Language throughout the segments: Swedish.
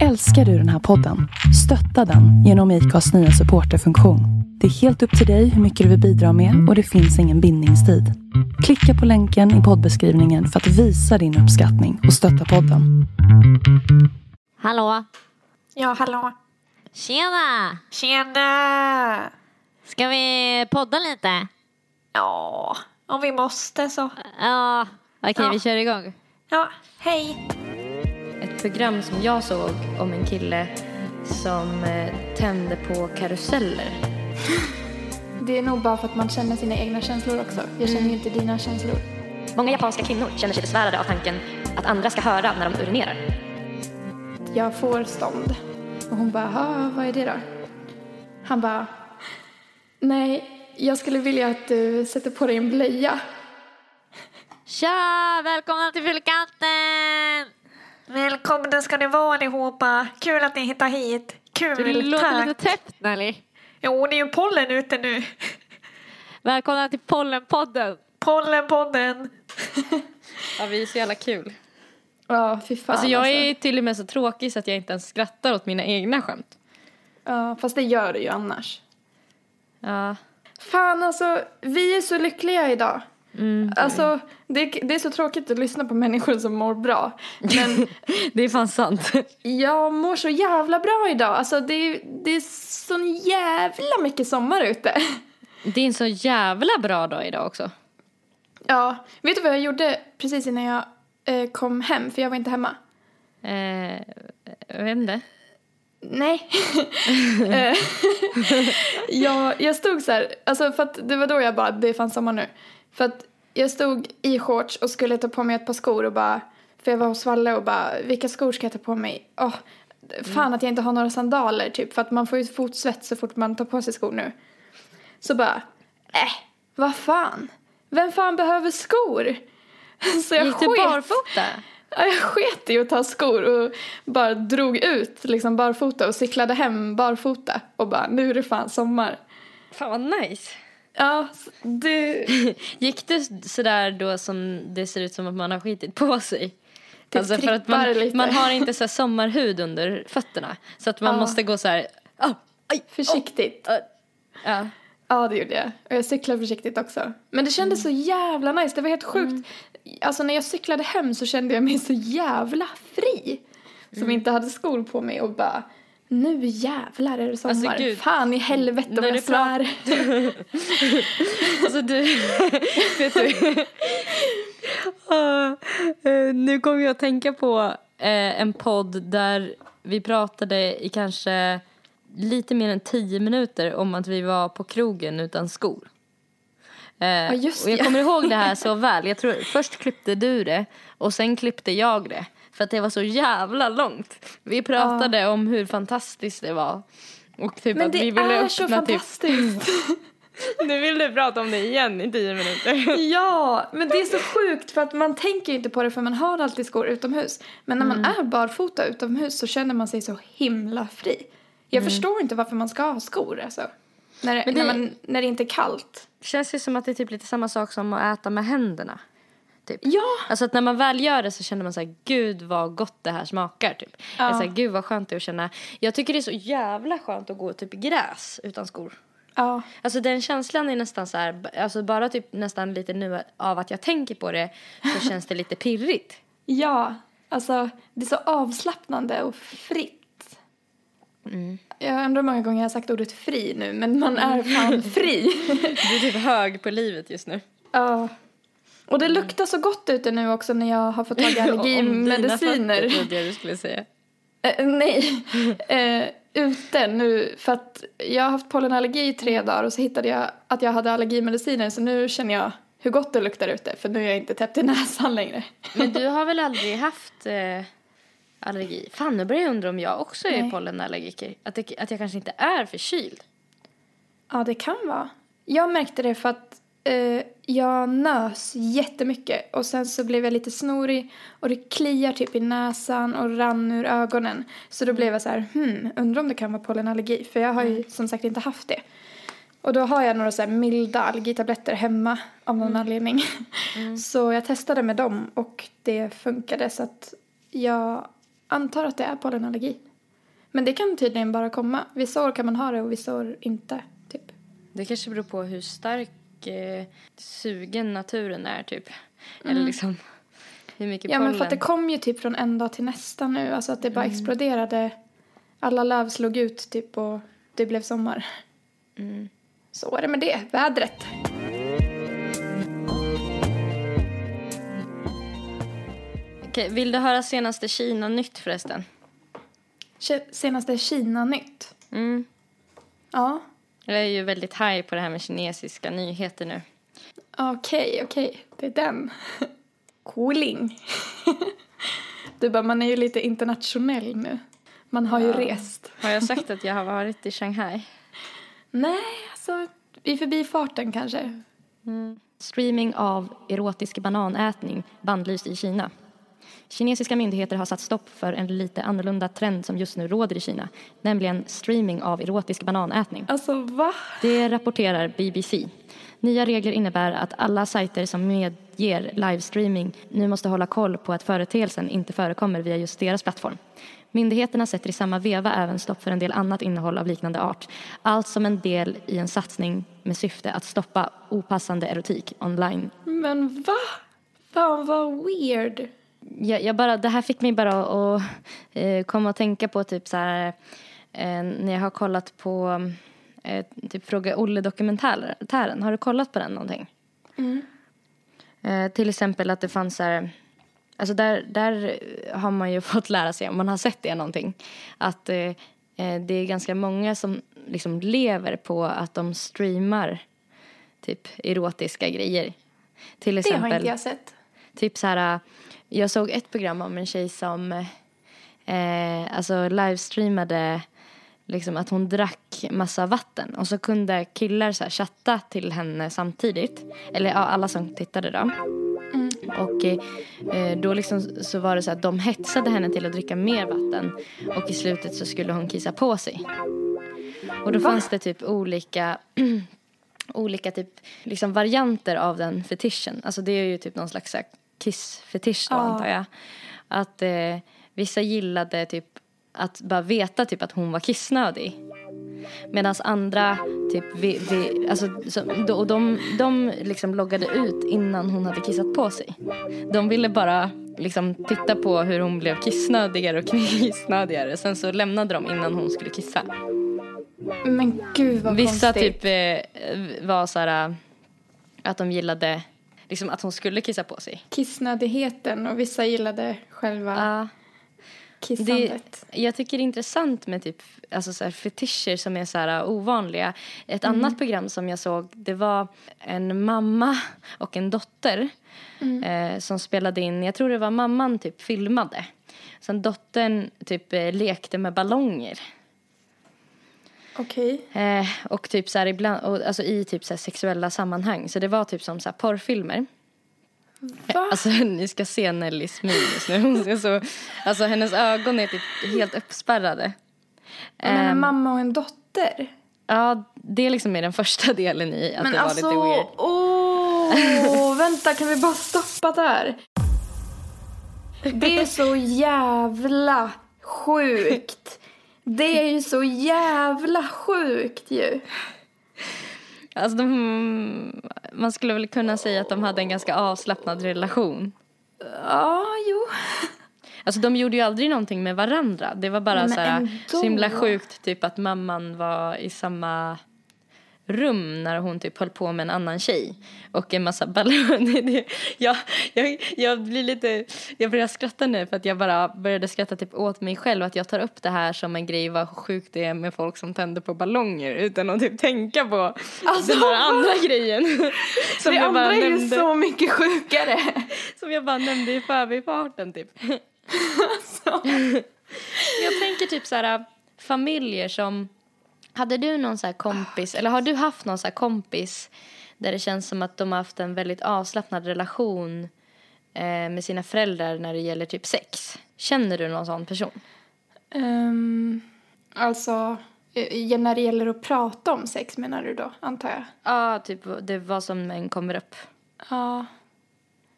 Älskar du den här podden? Stötta den genom IKAs nya supporterfunktion. Det är helt upp till dig hur mycket du vill bidra med och det finns ingen bindningstid. Klicka på länken i poddbeskrivningen för att visa din uppskattning och stötta podden. Hallå? Ja, hallå. Tjena! Tjena! Ska vi podda lite? Ja, om vi måste så. Ja, okej Ja. vi kör igång. Ja, hej. Program som jag såg om en kille som eh, tände på karuseller. Det är nog bara för att man känner sina egna känslor också. Jag känner ju inte dina känslor. Många japanska kvinnor känner sig besvärade av tanken att andra ska höra när de urinerar. Jag får stånd. Och hon bara, "Ha, vad är det då? Han bara, nej, jag skulle vilja att du sätter på dig en blöja. Tja! Välkomna till Fyllekanten! Välkomna ska ni vara allihopa. Kul att ni hittar hit. Kul, Du låter tack. lite täppt Nelly. Jo, det är ju pollen ute nu. Välkomna till Pollenpodden. Pollenpodden. Ja, vi är så jävla kul. Ja, fy fan Alltså jag är till och med så tråkig så att jag inte ens skrattar åt mina egna skämt. Ja, fast det gör du ju annars. Ja. Fan alltså, vi är så lyckliga idag. Alltså, det, det är så tråkigt att lyssna på människor som mår bra. Men Det är fan sant. jag mår så jävla bra idag. Alltså det, är- det är sån jävla mycket sommar ute. Det är en så jävla bra dag idag också. Ja, vet du vad jag gjorde precis innan jag eh, kom hem? För jag var inte hemma. Eh, jag vet inte. Nej. Eh, jag, jag stod så här, alltså för att det var då jag bara, det är fan sommar nu. För att jag stod i shorts och skulle ta på mig ett par skor och bara, för jag var hos Valle och bara, vilka skor ska jag ta på mig? Åh, fan att jag inte har några sandaler typ, för att man får ju fotsvett så fort man tar på sig skor nu. Så bara, äh, vad fan? Vem fan behöver skor? Så jag Gick du barfota? Ja, jag sket i att ta skor och bara drog ut liksom barfota och cyklade hem barfota och bara nu är det fan sommar. Fan vad nice. Ja, det... Gick du sådär då som det ser ut som att man har skitit på sig? Det alltså för att man, lite. man har inte så sommarhud under fötterna. Så att man Ja. måste gå så här. "Ah, aj, Försiktigt. ah." Ja. Ja, det gjorde jag. Och jag cyklade försiktigt också. Men det kändes så jävla nice. Det var helt sjukt. Alltså när jag cyklade hem så kände jag mig så jävla fri. Som inte hade skor på mig och bara nu jävlar är det sommar. Alltså, gud. Fan i helvete du jag svär. Alltså du, vet du. Ah, eh, nu kommer jag att tänka på eh, en podd där vi pratade i kanske lite mer än tio minuter om att vi var på krogen utan skor. Eh, just och jag kommer ihåg det här så väl. Jag tror först klippte du det och sen klippte jag det. För att det var så jävla långt. Vi pratade om hur fantastiskt det var. Och typ Men att det vi ville är så öppna typ fantastiskt. nu vill du prata om det igen i tio minuter. Ja, men det är så sjukt för att man tänker inte på det för man har alltid skor utomhus. Men när man Mm. är barfota utomhus så känner man sig så himla fri. Jag förstår inte varför man ska ha skor alltså. När, det, Mm. Det- när, man, när det inte är kallt. känns ju som att det är typ lite samma sak som att äta med händerna. Typ. Ja, Alltså att när man väl gör det så känner man så här, gud vad gott det här smakar typ. Ja. Eller så här, gud vad skönt det är att känna. Jag tycker det är så jävla skönt att gå typ i gräs utan skor. ja, Alltså den känslan är nästan så här, alltså bara typ nästan lite nu av att jag tänker på det så känns det lite pirrigt. ja. Alltså det är så avslappnande och fritt. Mm. Jag undrar hur många gånger jag har sagt ordet fri nu, men man är fan fri. Du är typ hög på livet just nu. ja. Och det luktar så gott ute nu också när jag har fått tag i Om dina allergimediciner. fötter, du skulle säga. Eh, nej, eh, ute nu för att jag har haft pollenallergi i tre dagar och så hittade jag att jag hade allergimediciner så nu känner jag hur gott det luktar ute för nu är jag inte täppt i näsan längre. Men du har väl aldrig haft eh, allergi? Fan, nu börjar jag undra om jag också är Nej. pollenallergiker. Att, det, att jag kanske inte är förkyld. Ja, det kan vara. Jag märkte det för att eh, jag nös jättemycket och sen så blev jag lite snorig och det kliar typ i näsan och rann ur ögonen. Så då blev jag så här, hmm, undrar om det kan vara pollenallergi för jag har ju som sagt inte haft det. Och då har jag några så milda allergitabletter hemma av någon anledning. Så jag testade med dem och det funkade så att jag antar att det är pollenallergi. Men det kan tydligen bara komma. Vissa år kan man ha det och vissa år inte. Typ. Det kanske beror på hur stark eh, sugen naturen är typ. Eller liksom hur mycket Mm. Ja pollen. men för att det kom ju typ från en dag till nästa nu. Alltså att det bara exploderade. Alla löv slog ut typ och det blev sommar. Mm. Så är det med det. Vädret. Okej, vill du höra senaste Kina-nytt förresten? Ke- Senaste Kina-nytt. Mm. Ja. Jag är ju väldigt high på det här med kinesiska nyheter nu. Okej, okej. Det är den. Cooling. Du bara, man är ju lite internationell nu. Man har ju rest. Har jag sagt att jag har varit i Shanghai? Nej, alltså i förbifarten kanske. Streaming av erotisk bananätning bannlyst i Kina. Kinesiska myndigheter har satt stopp för en lite annorlunda trend som just nu råder i Kina, nämligen streaming av erotisk bananätning. Alltså va? Det rapporterar BBC. Nya regler innebär att alla sajter som medger livestreaming nu måste hålla koll på att företeelsen inte förekommer via just deras plattform. Myndigheterna sätter i samma veva även stopp för en del annat innehåll av liknande art. Allt som en del i en satsning med syfte att stoppa opassande erotik online. Men va? Fan vad weird. Jag, jag bara, det här fick mig bara att eh, komma att tänka på typ så här, eh, när jag har kollat på eh, typ Fråga Olle-dokumentären. Har du kollat på den någonting? Eh, till exempel att det fanns så här, alltså där, där har man ju fått lära sig, om man har sett det någonting, att eh, eh, det är ganska många som liksom lever på att de streamar typ erotiska grejer. Till Det exempel, har inte jag sett. Typ så här, jag såg ett program om en tjej som eh, alltså livestreamade liksom att hon drack massa vatten och så kunde killar så här chatta till henne samtidigt. Eller ja, alla som tittade då. Och eh, då liksom så var det så att de hetsade henne till att dricka mer vatten och i slutet så skulle hon kissa på sig. Och då fanns det typ olika olika typ liksom varianter av den fetischen. Alltså det är ju typ någon slags kiss-fetisch då antar jag. Att eh, vissa gillade typ att bara veta typ att hon var kissnödig. Medan andra typ vi, vi, alltså, så, och de, de liksom loggade ut innan hon hade kissat på sig. De ville bara liksom titta på hur hon blev kissnödigare och kissnödigare. Sen så lämnade de innan hon skulle kissa. Men gud vad Vissa konstigt. typ eh, var så här äh, att de gillade liksom att hon skulle kissa på sig. Kissnödigheten och vissa gillade själva Ja. det, kissandet. jag tycker det är intressant med typ alltså så här fetischer som är så här äh, ovanliga. Ett annat program som jag såg det var en mamma och en dotter eh, som spelade in, jag tror det var mamman typ filmade. Sen dottern typ eh, lekte med ballonger. Okej. Eh, och typ så här ibland, och, alltså i typ så sexuella sammanhang. Så det var typ som så här porrfilmer. Va? Alltså ni ska se Nellys min just nu. Hon ser så, alltså hennes ögon är typ helt uppspärrade. Men en Ehm, mamma och en dotter? Ja, det är liksom är den första delen i att Men det var alltså, lite weird. åh, vänta kan vi bara stoppa där? Det är så jävla sjukt. Det är ju så jävla sjukt ju. Alltså de, man skulle väl kunna säga att de hade en ganska avslappnad relation. Ja, jo. Alltså de gjorde ju aldrig någonting med varandra. Det var bara men så, här, ändå. så himla sjukt typ att mamman var i samma rum när hon typ höll på med en annan tjej. Och en massa ballonger. Jag, jag, jag blir lite, jag börjar skratta nu för att jag bara började skratta typ åt mig själv. Att jag tar upp det här som en grej vad sjukt det är med folk som tänder på ballonger. Utan att typ tänka på Alltså, den här andra grejen. Som det jag andra bara är ju nämnde. så mycket sjukare. Som jag bara nämnde i förbifarten typ. jag tänker typ så här familjer som... Hade du någon så kompis, eller har du haft någon så här kompis där det känns som att de har haft en väldigt avslappnad relation eh, med sina föräldrar när det gäller typ sex? Känner du någon sån person? Um, alltså, eh, när det gäller att prata om sex menar du då, antar jag? Ja, typ det var som en kommer upp. Ja.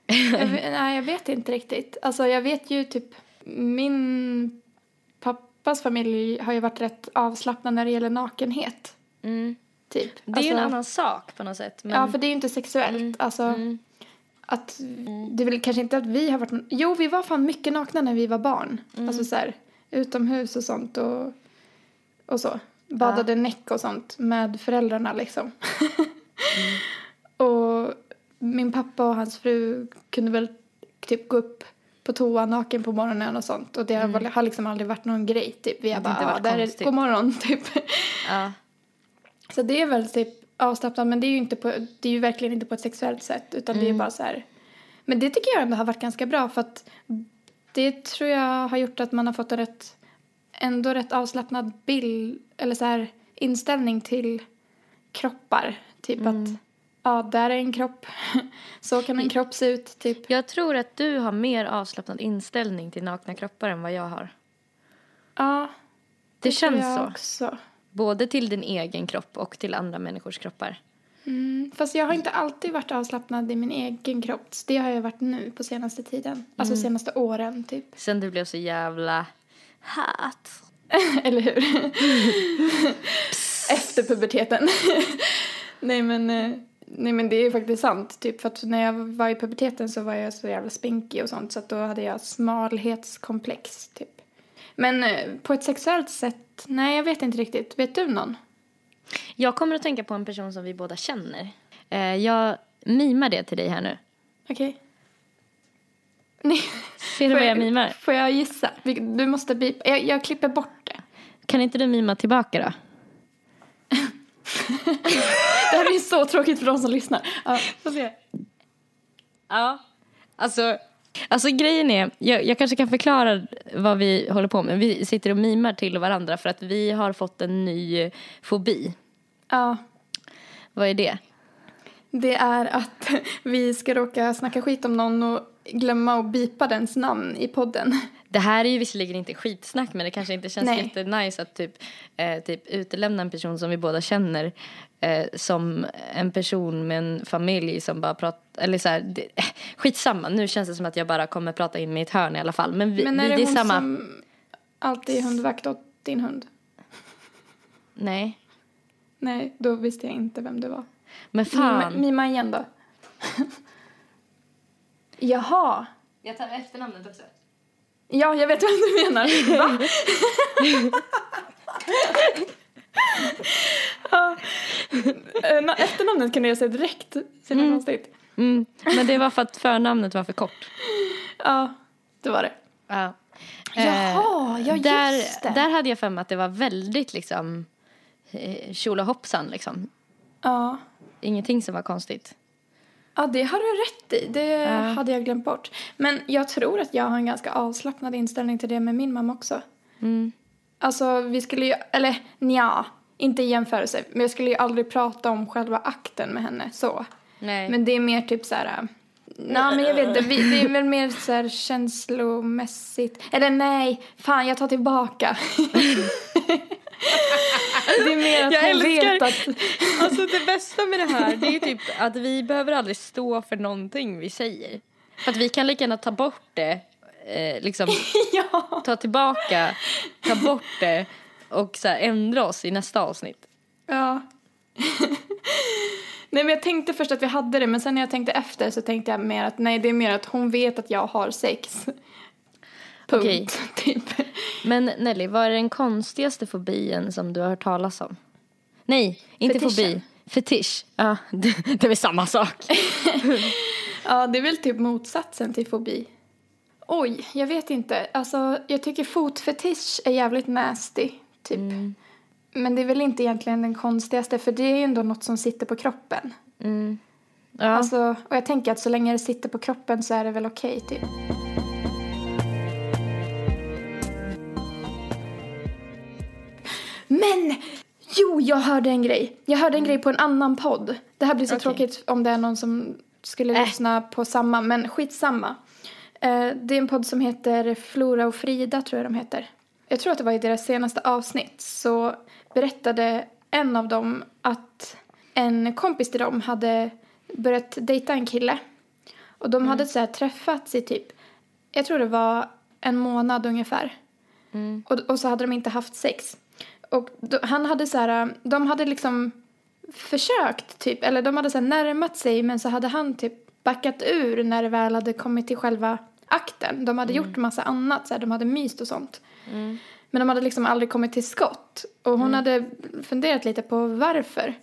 Jag vet, nej, jag vet inte riktigt. Alltså, jag vet ju typ... min pappas familj har ju varit rätt avslappnad när det gäller nakenhet. Mm. Typ. Det är ju en Alltså- annan sak på något sätt. Men... Ja, för det är ju inte sexuellt. Alltså, Mm. att, det är väl kanske inte att vi har varit... Jo, vi var fan mycket nakna när vi var barn. Mm. Alltså så här, utomhus och sånt och, och så. Badade näck och sånt med föräldrarna liksom. Mm. och min pappa och hans fru kunde väl typ gå upp på toa naken på morgonen och sånt. Och det har, väl- har liksom aldrig varit någon grej typ. Vi har Mm. Bara, ja, varit där är konstigt." god morgon typ. Ja. Så det är väl typ avslappnat men det är ju inte på, det är ju verkligen inte på ett sexuellt sätt utan det är bara så här. Men det tycker jag ändå har varit ganska bra för att det tror jag har gjort att man har fått en rätt, ändå rätt avslappnad bild eller så här inställning till kroppar. Typ att, ja där är en kropp, så kan en kropp se ut typ. Jag tror att du har mer avslappnad inställning till nakna kroppar än vad jag har. Ja, Det, tror känns jag så. också. Både till din egen kropp och till andra människors kroppar. Mm, fast jag har inte alltid varit avslappnad i min egen kropp. Det har jag varit nu på senaste tiden. Alltså senaste åren typ. Sen du blev så jävla hat. Eller hur? Efter puberteten. nej, men, eh, nej men det är faktiskt sant. Typ för att när jag var i puberteten så var jag så jävla spinkig och sånt så att då hade jag smalhetskomplex typ. Men eh, på ett sexuellt sätt, nej jag vet inte riktigt. Vet du någon? Jag kommer att tänka på en person som vi båda känner. Eh, jag mimar det till dig här nu. Okej. Nej. Ser du vad jag mimar? Får jag gissa? Du måste bipa. Jag, jag klipper bort det. Kan inte du mima tillbaka då? Det här blir så tråkigt för de som lyssnar. Ja, får se. Ja, alltså, alltså grejen är, jag, jag kanske kan förklara vad vi håller på med. Vi sitter och mimar till varandra för att vi har fått en ny fobi. Ja. Vad är det? Det är att vi ska råka snacka skit om någon och glömma att bipa dens namn i podden. Det här är ju visserligen inte skitsnack men det kanske inte känns Nej. jättenice att typ, eh, typ utelämna en person som vi båda känner eh, som en person med en familj som bara pratar, eller så här, det, eh, skitsamma nu känns det som att jag bara kommer prata in mig i ett hörn i alla fall. Men, vi, Men är det, det är hon samma. som alltid är hundvakt åt din hund? Nej. Nej, då visste jag inte vem det var. Men Mima, fan. mima igen då. Jaha. Jag tar efternamnet också. Ja, jag vet vad du menar. Va? ja. Eh, na- Efternamnet kunde jag säga direkt. Så mm. konstigt. Mm, men det var för att förnamnet var för kort. Ja, det var det. Ja. Jaha, ja, där, just det. Där hade jag för mig att det var väldigt liksom eh, tjolahoppsan liksom. Ja. Ingenting som var konstigt. Ja, det har du rätt i. Det Ja. hade jag glömt bort. Men jag tror att jag har en ganska avslappnad inställning till det med min mamma också. Mm. Alltså, vi skulle ju, eller nja, inte i jämförelse, men jag skulle ju aldrig prata om själva akten med henne så. Nej. Men det är mer typ så här, äh, nej men jag vet inte, vi, det är väl mer så här känslomässigt, eller nej, fan jag tar tillbaka. det är mer att Jag hon vet att, Alltså det bästa med det här det är typ att vi behöver aldrig stå för någonting vi säger. För att vi kan lika gärna ta bort det, eh, liksom ja. ta tillbaka, ta bort det och så här, ändra oss i nästa avsnitt. Ja. nej men jag tänkte först att vi hade det men sen när jag tänkte efter så tänkte jag mer att nej det är mer att hon vet att jag har sex. Punkt. Okej. Typ. Men Nelly, vad är den konstigaste fobien som du har hört talas om? Nej, inte Fetischen. fobi. Fetisch. Ja, det, det är väl samma sak. Ja, det är väl typ motsatsen till fobi. Oj, jag vet inte. Alltså, jag tycker fotfetisch är jävligt nasty, typ. Men det är väl inte egentligen den konstigaste, för det är ju ändå något som sitter på kroppen. Ja. Alltså, och jag tänker att så länge det sitter på kroppen så är det väl okej, typ. Men! Jo, jag hörde en grej. Jag hörde en grej på en annan podd. Det här blir så Mm. Okej. tråkigt om det är någon som skulle Äh. lyssna på samma, men skitsamma. Eh, det är en podd som heter Flora och Frida, tror jag de heter. Jag tror att det var i deras senaste avsnitt så berättade en av dem att en kompis till dem hade börjat dejta en kille. Och de hade så här träffats i typ, jag tror det var en månad ungefär. Och, och så hade de inte haft sex. Och då, han hade så här, de hade liksom försökt typ, eller de hade så här närmat sig men så hade han typ backat ur när det väl hade kommit till själva akten. De hade gjort massa annat, så här, de hade myst och sånt. Men de hade liksom aldrig kommit till skott. Och hon hade funderat lite på varför.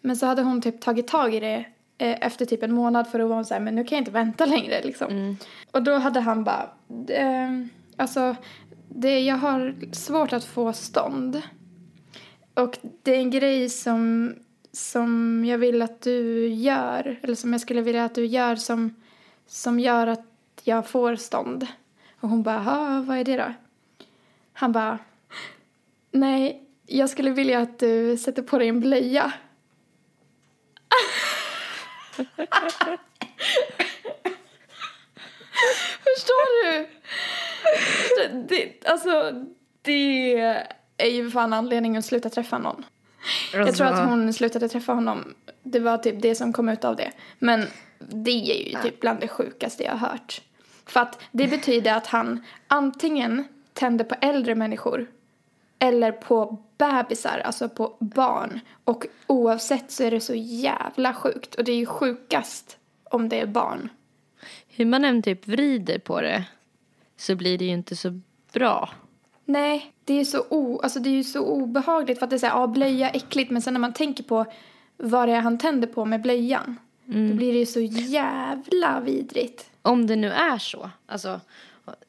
Men så hade hon typ tagit tag i det eh, efter typ en månad för att vara så här, men nu kan jag inte vänta längre liksom. Och då hade han bara, eh, alltså, det, jag har svårt att få stånd. Och det är en grej som, som jag vill att du gör, eller som jag skulle vilja att du gör som, som gör att jag får stånd. Och hon bara, vad är det då? Han bara, nej, jag skulle vilja att du sätter på dig en blöja. Förstår du? Det, alltså, det är ju fan anledningen att sluta träffa någon. Jag tror att hon slutade träffa honom. Det var typ det som kom ut av det. Men det är ju typ bland det sjukaste jag har hört. För att det betyder att han antingen tänder på äldre människor eller på bebisar, alltså på barn. Och oavsett så är det så jävla sjukt. Och det är ju sjukast om det är barn. Hur man än typ vrider på det så blir det ju inte så bra. Nej, det är så, o, alltså det är ju så obehagligt för att det är så här, ja, blöja äckligt men sen när man tänker på vad det är han tänder på med blöjan då blir det ju så jävla vidrigt. Om det nu är så. Alltså,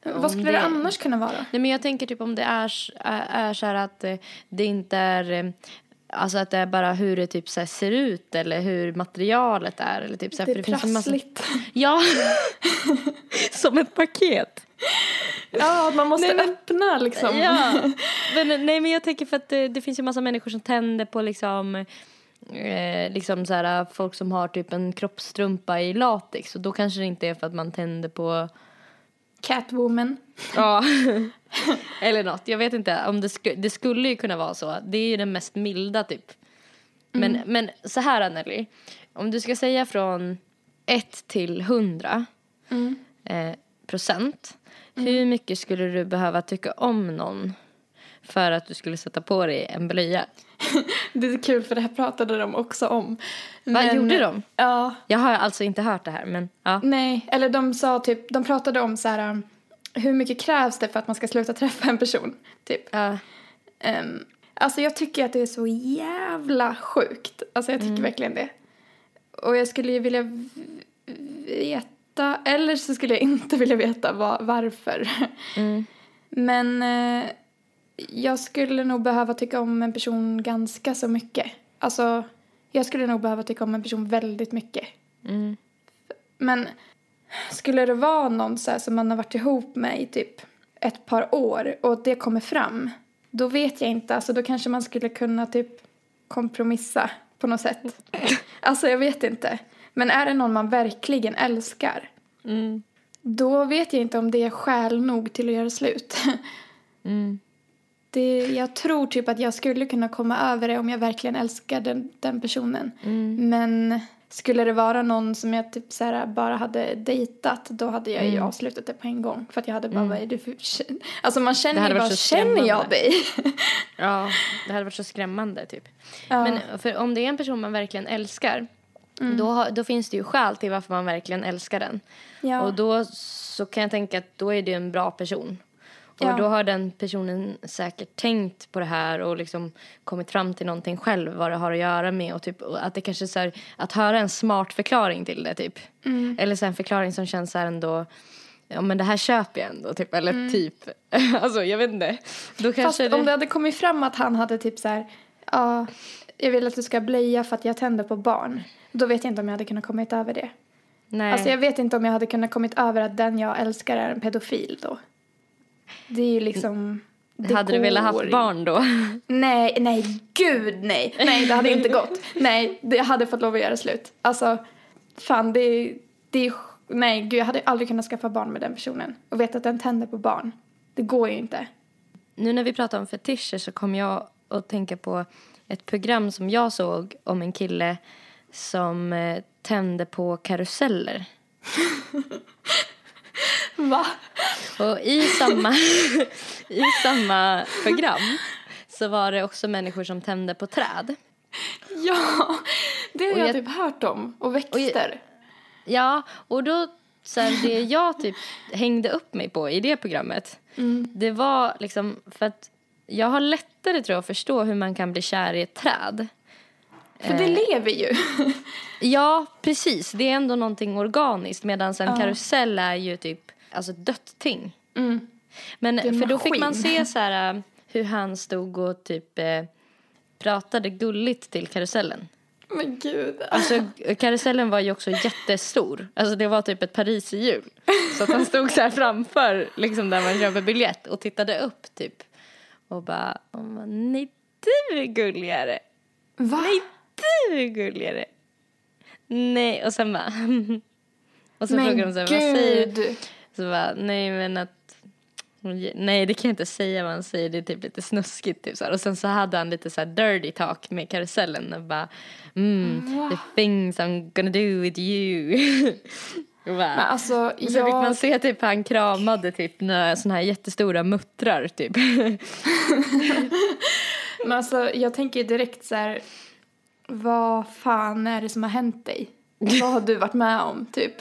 Vad skulle det... annars kunna vara? Nej, men jag tänker typ om det är, är, är så här att eh, det inte är... Alltså att det är bara hur det typ så ser ut eller hur materialet är. Eller typ så Det är finns en massa- prassligt. Ja, som ett paket. Ja, man måste Nej, men- öppna liksom. Ja, men, nej men jag tänker för att det, det finns ju massa människor som tänder på liksom, eh, liksom så här, folk som har typ en kroppstrumpa i latex och då kanske det inte är för att man tänder på, Catwoman. ja, eller något. Jag vet inte, om det, sku, det skulle ju kunna vara så. Det är ju den mest milda typ. Men, men så här Anneli, om du ska säga från 1 till 100 eh, procent. Hur mycket skulle du behöva tycka om någon för att du skulle sätta på dig en blöja? Det är kul för det här pratade de också om. Vad gjorde de? Ja, Jag har alltså inte hört det här men ja. nej, eller de sa typ, de pratade om så här um, hur mycket krävs det för att man ska sluta träffa en person? Typ. Ja. Um, alltså jag tycker att det är så jävla sjukt. Alltså jag tycker verkligen det. Och jag skulle ju vilja veta, eller så skulle jag inte vilja veta va- varför. Men eh, jag skulle nog behöva tycka om en person ganska så mycket. Alltså, jag skulle nog behöva tycka om en person väldigt mycket. Men skulle det vara någon så som man har varit ihop med i typ ett par år och det kommer fram, då vet jag inte. Alltså då kanske man skulle kunna typ kompromissa på något sätt. Alltså jag vet inte. Men är det någon man verkligen älskar, då vet jag inte om det är skäl nog till att göra slut. Det, jag tror typ att jag skulle kunna komma över det om jag verkligen älskar den, den personen. Men skulle det vara någon som jag typ så bara hade dejtat då hade jag ju avslutat det på en gång. För att jag hade bara, vad är det för... Alltså man känner ju bara, känner jag dig? ja, det hade varit så skrämmande typ. Ja. Men för om det är en person man verkligen älskar då, har, då finns det ju skäl till varför man verkligen älskar den. Ja. Och då så kan jag tänka att då är det en bra person. Och Ja. då har den personen säkert tänkt på det här och liksom kommit fram till någonting själv vad det har att göra med och typ och att det kanske är så här, att höra en smart förklaring till det typ. Mm. Eller så en förklaring som känns så här ändå ja men det här köper jag ändå typ eller typ. alltså jag vet inte. Då Mm. Fast det... om det hade kommit fram att han hade typ så här, ja, jag vill att du ska blöja för att jag tänder på barn. Då vet jag inte om jag hade kunnat kommit över det. Nej. Alltså jag vet inte om jag hade kunnat kommit över att den jag älskar är en pedofil då. Det är ju liksom... det hade du velat går haft barn då? Nej, nej, gud nej. Nej, det hade inte gått. Nej, det hade fått lov att göra slut. Alltså, fan det, det är... Nej, gud jag hade aldrig kunnat skaffa barn med den personen. Och veta att den tänder på barn. Det går ju inte. Nu när vi pratar om fetischer så kom jag att tänka på ett program som jag såg om en kille som eh, tände på karuseller. Va? Och i samma, i samma program så var det också människor som tände på träd. Ja, det har Och jag, jag- typ hört om. Och växter. Ja, och då så här, det jag typ hängde upp mig på i det programmet det var liksom för att jag har lättare tror jag att förstå hur man kan bli kär i ett träd. För det lever ju. Ja, precis. Det är ändå någonting organiskt medan en karusell är ju typ alltså ett dött ting. Mm. Men för då fick man se så här äh, hur han stod och typ eh, pratade gulligt till karusellen. Men gud. Alltså karusellen var ju också jättestor. Alltså det var typ ett pariserhjul. Så att han stod så här framför liksom där man köper biljett och tittade upp typ. Och bara, och bara nej du är gulligare. Va? Nej du är gulligare. Nej och sen bara Och så Men frågade de så här, vad säger du? Så bara, nej men att Nej det kan jag inte säga vad han säger, det är typ lite snuskigt typ så här. Och sen så hade han lite så här dirty talk med karusellen och bara mm, the things I'm gonna do with you. bara, Men alltså, och så fick man jag... se typ han kramade typ några såna här jättestora muttrar typ. Men alltså, jag tänker direkt så här... Vad fan är det som har hänt dig? Vad har du varit med om, typ?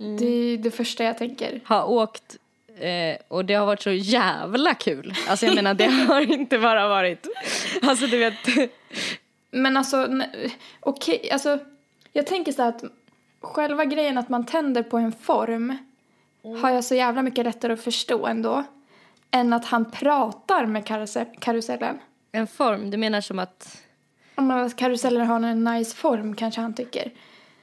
Mm. Det är det första jag tänker. har åkt eh, och det har varit så jävla kul. Alltså jag menar det har inte bara varit, alltså du vet. Men alltså, okej, alltså... Jag tänker så här att själva grejen att man tänder på en form har jag så jävla mycket lättare att förstå ändå. Än att han pratar med karusell, karusellen. En form, du menar som att Om man- karuseller har en nice form kanske han tycker.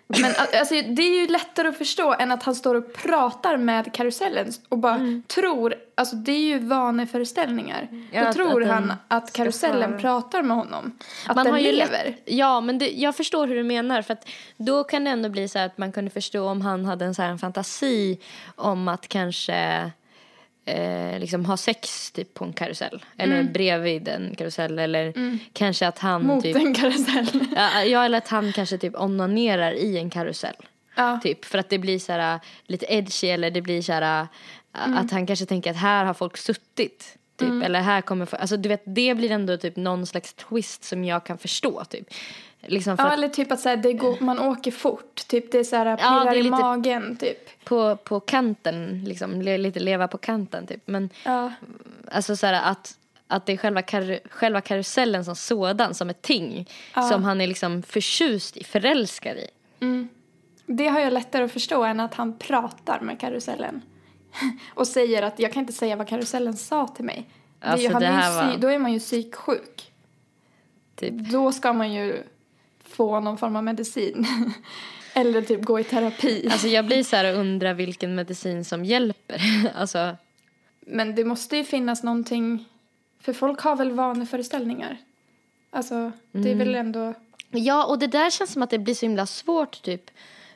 Men alltså, det är ju lättare att förstå än att han står och pratar med karusellen och bara Mm. tror, alltså det är ju vaneföreställningar. Ja, Då att- tror att han att karusellen svara. pratar med honom. Att man den har ju lever. lätt, Ja, men det, jag förstår hur du menar. För att då kan det ändå bli så att man kunde förstå om han hade en, så en fantasi om att kanske eh, liksom ha sex typ på en karusell. Eller bredvid en karusell. Eller kanske att han Mot typ... en karusell. Ja, eller att han kanske typ onanerar i en karusell. ja. Typ för att det blir så här äh, lite edgy eller det blir så här äh, Mm. att han kanske tänker att här har folk suttit. Typ. Eller här kommer, alltså du vet det blir ändå typ någon slags twist som jag kan förstå typ. Liksom ja, eller typ att så här, det går, man åker fort. Typ det är så här, Ja, pirrar är i magen typ. på, på kanten liksom, lite leva på kanten typ. Men Ja. alltså så här att att det är själva, kar, själva karusellen som sådan, som ett ting. Som han är liksom förtjust i, förälskad i. Det har jag lättare att förstå än att han pratar med karusellen. Och säger att jag kan inte säga vad karusellen sa till mig. Det är ju, Alltså, det här var- Då är man ju psyksjuk. Typ. Då ska man ju få någon form av medicin. Eller typ gå i terapi. Alltså jag blir så här och undrar vilken medicin som hjälper. alltså Men det måste ju finnas någonting. För folk har väl vaneföreställningar. Alltså det är väl ändå. Ja, och det där känns som att det blir så himla svårt typ.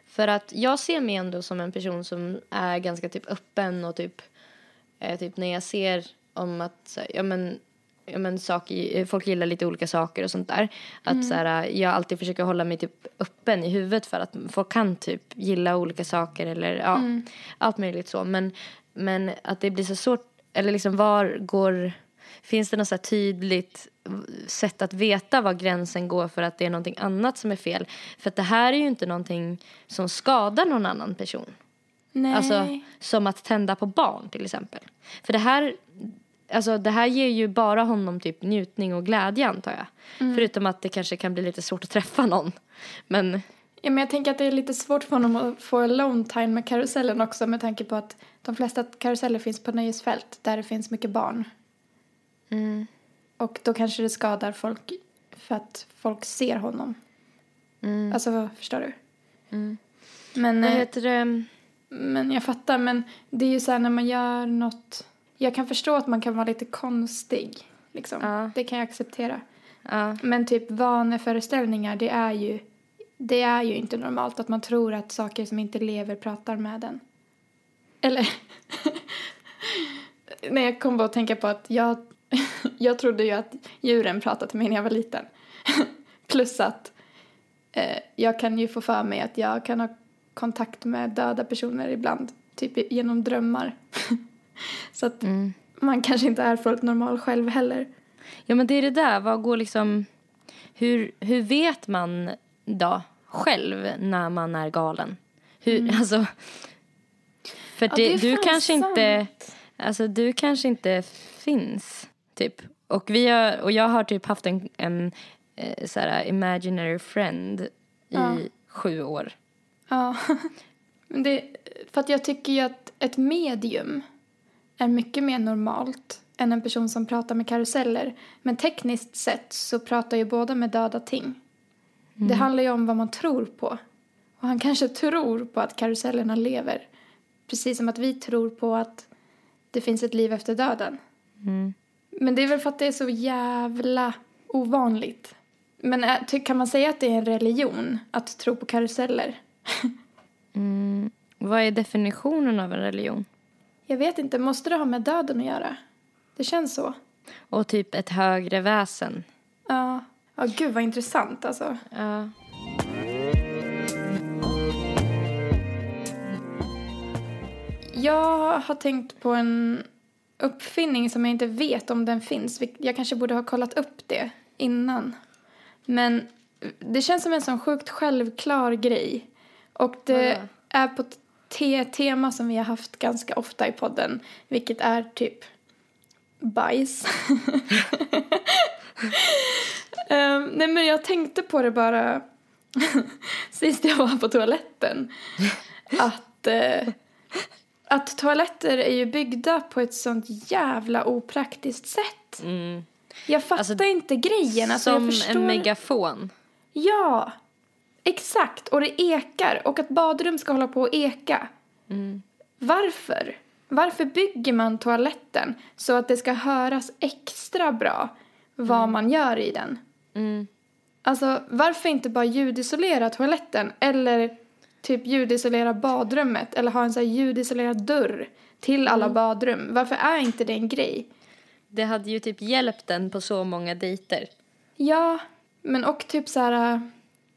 För att jag ser mig ändå som en person som är ganska typ öppen och typ, eh, typ när jag ser om att, ja men, men saker, eh, folk gillar lite olika saker och sånt där. Att så här, jag alltid försöker hålla mig typ öppen i huvudet för att folk kan typ gilla olika saker eller ja, allt möjligt så. Men, men att det blir så svårt, eller liksom var går, finns det något så tydligt sätt att veta var gränsen går för att det är någonting annat som är fel? För att det här är ju inte någonting som skadar någon annan person. Nej. Alltså som att tända på barn till exempel. För det här, alltså, det här ger ju bara honom typ njutning och glädje antar jag. Förutom att det kanske kan bli lite svårt att träffa någon. Men Ja, men jag tänker att det är lite svårt för honom att få alone time med karusellen också med tanke på att de flesta karuseller finns på nöjesfält där det finns mycket barn. Mm. Och då kanske det skadar folk för att folk ser honom. Mm. Alltså, förstår du? Men, vad eh, heter det? men jag fattar, men det är ju så här när man gör något. Jag kan förstå att man kan vara lite konstig. Liksom. Ja. Det kan jag acceptera. Ja. Men typ vaneföreställningar, det är ju det är ju inte normalt att man tror att saker som inte lever pratar med en. Eller Nej, jag kom bara att tänka på att jag, jag trodde ju att djuren pratade till mig när jag var liten. Plus att eh, jag kan ju få för mig att jag kan ha kontakt med döda personer ibland, typ genom drömmar. Så att man kanske inte är fullt normal själv heller. Ja, men det är det där. Vad går liksom... Hur, hur vet man då själv när man är galen? Hur, alltså... För Ja, det, det du kanske inte... sant. Alltså, du kanske inte finns, typ. Och, vi har, och jag har typ haft en, en eh, så här, imaginary friend i Ja. sju år. Ja. Men det, för att jag tycker ju att ett medium är mycket mer normalt än en person som pratar med karuseller. Men tekniskt sett så pratar ju båda med döda ting. Det handlar ju om vad man tror på. Och han kanske tror på att karusellerna lever. Precis som att vi tror på att det finns ett liv efter döden. Men det är väl för att det är så jävla ovanligt. Men ty- kan man säga att det är en religion att tro på karuseller? Vad är definitionen av en religion? Jag vet inte, måste det ha med döden att göra? Det känns så. Och typ ett högre väsen. Ja. Ja, gud vad intressant alltså. Ja. Jag har tänkt på en uppfinning som jag inte vet om den finns. Jag kanske borde ha kollat upp det innan. Men det känns som en sån sjukt självklar grej. Och det Vadå? är på te- tema som vi har haft ganska ofta i podden. Vilket är typ bajs. Ehm, nej men jag tänkte på det bara sist jag var på toaletten. Att, eh, att toaletter är ju byggda på ett sånt jävla opraktiskt sätt. Mm. Jag fattar Alltså, inte grejen. Alltså, Som förstår... en megafon. Ja, exakt. Och det ekar. Och att badrum ska hålla på att eka. Varför? Varför bygger man toaletten så att det ska höras extra bra vad man gör i den? Mm. Alltså, varför inte bara ljudisolera toaletten eller typ ljudisolera badrummet eller ha en så här ljudisolerad dörr till alla badrum? Varför är inte det en grej? Det hade ju typ hjälpt den på så många dejter. Ja, men och typ så här...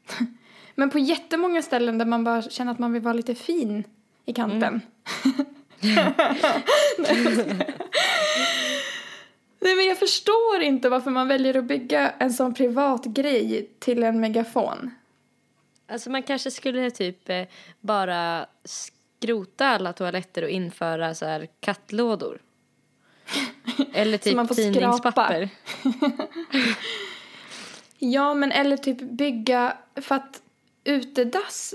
men på jättemånga ställen där man bara känner att man vill vara lite fin i kanten. Nej, men jag förstår inte varför man väljer att bygga en sån privat grej till en megafon. Alltså man kanske skulle typ eh, bara skrota alla toaletter och införa så här kattlådor. Eller typ tidningspapper. Ja, men eller typ bygga... För att utedass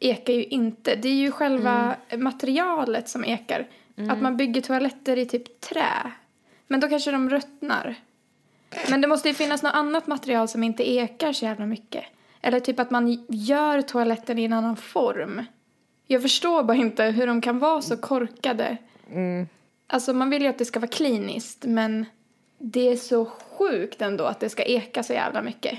ekar ju inte. Det är ju själva materialet som ekar. Att man bygger toaletter i typ trä. Men då kanske de ruttnar. Men det måste ju finnas något annat material som inte ekar så jävla mycket. Eller typ att man gör toaletten i en annan form. Jag förstår bara inte hur de kan vara så korkade. Alltså man vill ju att det ska vara kliniskt men det är så sjukt ändå att det ska eka så jävla mycket.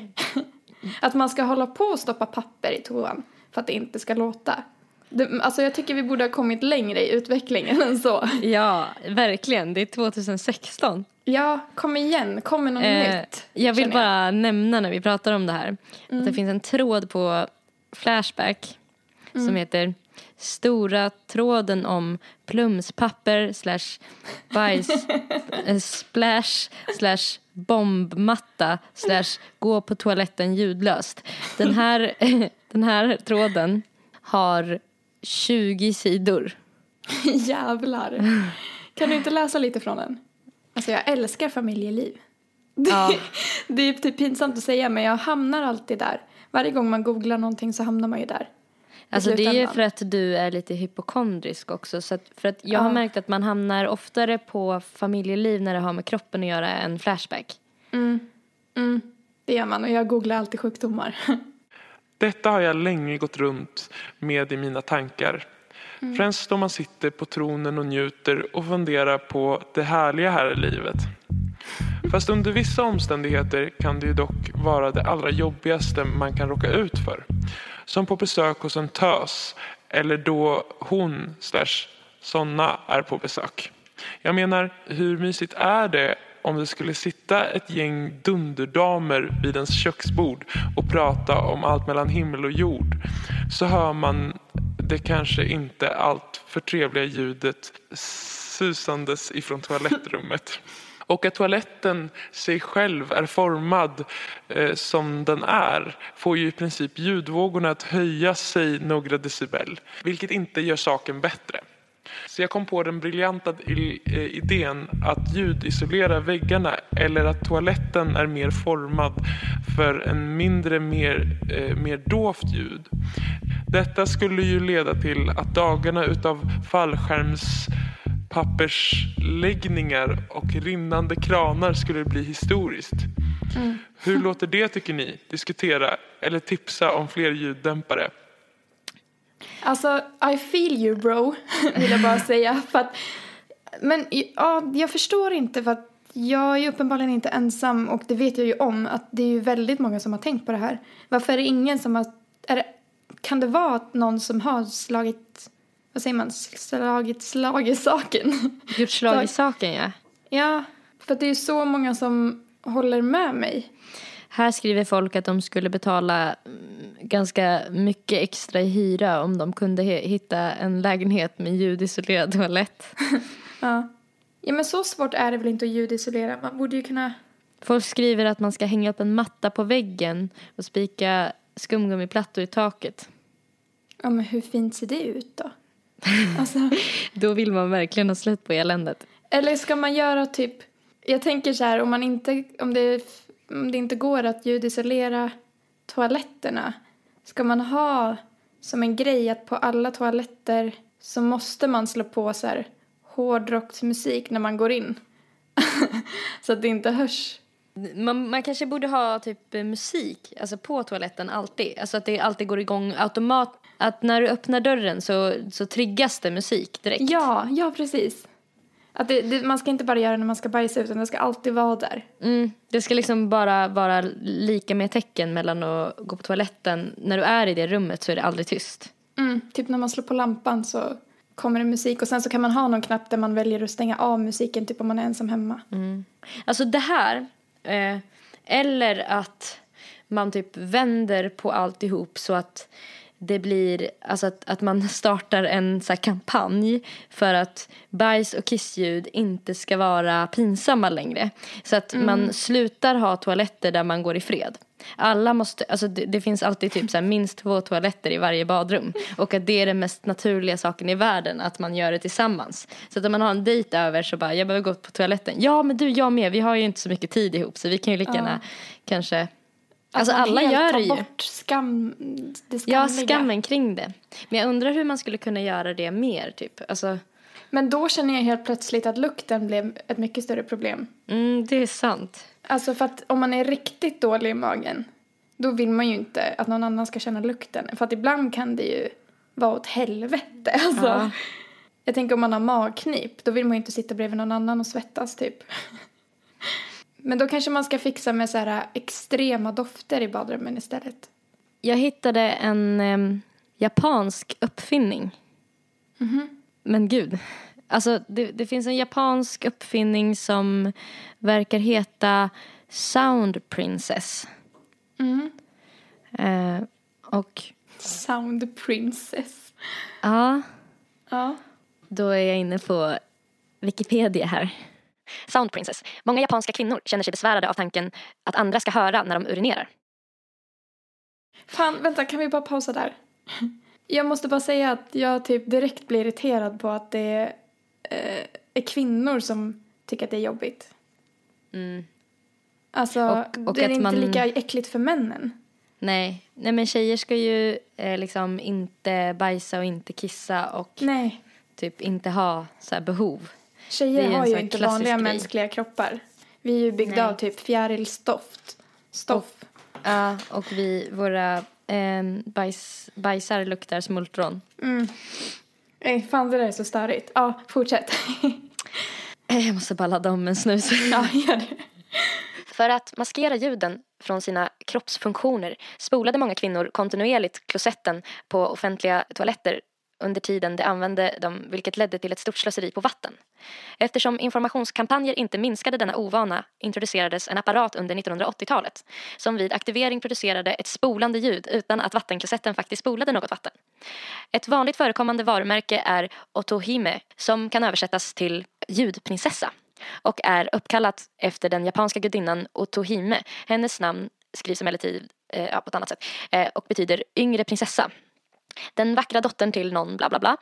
Att man ska hålla på och stoppa papper i toan för att det inte ska låta. Det, alltså jag tycker vi borde ha kommit längre i utvecklingen än så. Ja, verkligen. Det är 2016. Ja, kom igen, kom med något Eh, nytt. jag vill känner bara nämna när vi pratar om det här att det finns en tråd på Flashback som heter Stora tråden om plumspapper slash bajs eh, splash slash bombmatta slash gå på toaletten ljudlöst. Den här, den här tråden har 20 sidor. Jävlar. Kan du inte läsa lite från den? Alltså jag älskar familjeliv. Ja. Det är typ pinsamt att säga men jag hamnar alltid där. Varje gång man googlar någonting så hamnar man ju där. Alltså det är ju för att du är lite hypokondrisk också. Så att, för att jag har Ja. märkt att man hamnar oftare på familjeliv när det har med kroppen att göra än Flashback. Mm, det gör man och jag googlar alltid sjukdomar. Detta har jag länge gått runt med i mina tankar. Främst då man sitter på tronen och njuter och funderar på det härliga här i livet. Fast under vissa omständigheter kan det ju dock vara det allra jobbigaste man kan råka ut för. Som på besök hos en tös eller då hon slash såna är på besök. Jag menar, hur mysigt är det om det skulle sitta ett gäng dunderdamer vid ens köksbord och prata om allt mellan himmel och jord så hör man det kanske inte allt för trevliga ljudet susandes ifrån toalettrummet. Och att toaletten sig själv är formad eh, som den är får ju i princip ljudvågorna att höja sig några decibel, vilket inte gör saken bättre. Så jag kom på den briljanta eh, idén att ljudisolera väggarna eller att toaletten är mer formad för en mindre, mer, eh, mer dovt ljud. Detta skulle ju leda till att dagarna utav fallskärms fallskärmspappersläggningar och rinnande kranar skulle bli historiskt. Hur låter det tycker ni? Diskutera eller tipsa om fler ljuddämpare. Alltså, I feel you bro, vill jag bara säga. För att, men ja, jag förstår inte för att jag är uppenbarligen inte ensam och det vet jag ju om att det är ju väldigt många som har tänkt på det här. Varför är det ingen som har, är det, kan det vara att någon som har slagit, vad säger man, slagit slag i saken? Gjort slag i saken, ja. ja, för det är ju så många som håller med mig. Här skriver folk att de skulle betala mm, ganska mycket extra i hyra om de kunde hitta en lägenhet med ljudisolerad toalett. Ja. ja, men så svårt är det väl inte att ljudisolera. Man borde ju kunna Folk skriver att man ska hänga upp en matta på väggen och spika skumgummiplattor i taket. Ja, men hur fint ser det ut då? Alltså, Då vill man verkligen ha slut på eländet. eller ska man göra typ... Jag tänker så här, om, man inte, om, det, om det inte går att ljudisolera toaletterna ska man ha som en grej att på alla toaletter så måste man slå på så här hårdrocksmusik när man går in. så att det inte hörs. Man, man kanske borde ha typ eh, musik alltså på toaletten alltid. Alltså att det alltid går igång automat. Att när du öppnar dörren så, så triggas det musik direkt. Ja, ja precis. Att det, det, man ska inte bara göra det när man ska bajsa utan det ska alltid vara där. Mm, det ska liksom bara vara lika med tecken mellan att gå på toaletten. När du är i det rummet så är det aldrig tyst. Mm, typ när man slår på lampan så kommer det musik och sen så kan man ha någon knapp där man väljer att stänga av musiken typ om man är ensam hemma. Alltså det här, eh, eller att man typ vänder på alltihop så att det blir, alltså att, att man startar en så kampanj för att bajs och kissljud inte ska vara pinsamma längre. Så att man slutar ha toaletter där man går i fred. Alla måste, alltså det, det finns alltid typ så minst två toaletter i varje badrum. Och att det är den mest naturliga saken i världen, att man gör det tillsammans. Så att om man har en dejt över så bara, jag behöver gå på toaletten. Ja men du, jag med, vi har ju inte så mycket tid ihop så vi kan ju lika gärna kanske Alltså alla gör det ju. bort skam, det Ja, skamliga. skammen kring det. Men jag undrar hur man skulle kunna göra det mer, typ. Alltså, Men då känner jag helt plötsligt att lukten blev ett mycket större problem. mm, det är sant. Alltså för att om man är riktigt dålig i magen då vill man ju inte att någon annan ska känna lukten. För att ibland kan det ju vara åt helvete. Alltså, Ja. Jag tänker om man har magknip, då vill man ju inte sitta bredvid någon annan och svettas typ. Men då kanske man ska fixa med så här extrema dofter i badrummen istället. Jag hittade en em, japansk uppfinning. Men gud. Alltså, det, det finns en japansk uppfinning som verkar heta Sound Princess. Eh, och Sound princess. ja, Ja. då är jag inne på Wikipedia här. Sound Princess. Många japanska kvinnor känner sig besvärade av tanken att andra ska höra när de urinerar. Fan, vänta, kan vi bara pausa där? Jag måste bara säga att jag typ direkt blir irriterad på att det eh, är kvinnor som tycker att det är jobbigt. Alltså, Och- och det är inte man- lika äckligt för männen. Nej, nej men tjejer ska ju eh, liksom inte bajsa och inte kissa och Nej, typ inte ha så här behov. Tjejer ju har ju inte vanliga grej. mänskliga kroppar. Vi är ju byggda Nej. av typ fjärilstoft. Stoff. Ja, och vi, våra eh, bajs, bajsar luktar smultron. Nej, fan det där är så störigt. Ja, fortsätt. Eh, Jag måste bara ladda om en snus. ja, gör det. För att maskera ljuden från sina kroppsfunktioner spolade många kvinnor kontinuerligt klosetten på offentliga toaletter under tiden de använde dem vilket ledde till ett stort slöseri på vatten. Eftersom informationskampanjer inte minskade denna ovana introducerades en apparat under 1980-talet som vid aktivering producerade ett spolande ljud utan att vattenklosetten faktiskt spolade något vatten. Ett vanligt förekommande varumärke är Otohime som kan översättas till ljudprinsessa och är uppkallat efter den japanska gudinnan Otohime. Hennes namn skrivs emellertid eh, på ett annat sätt eh, och betyder yngre prinsessa. Den vackra dottern till någon bla bla bla.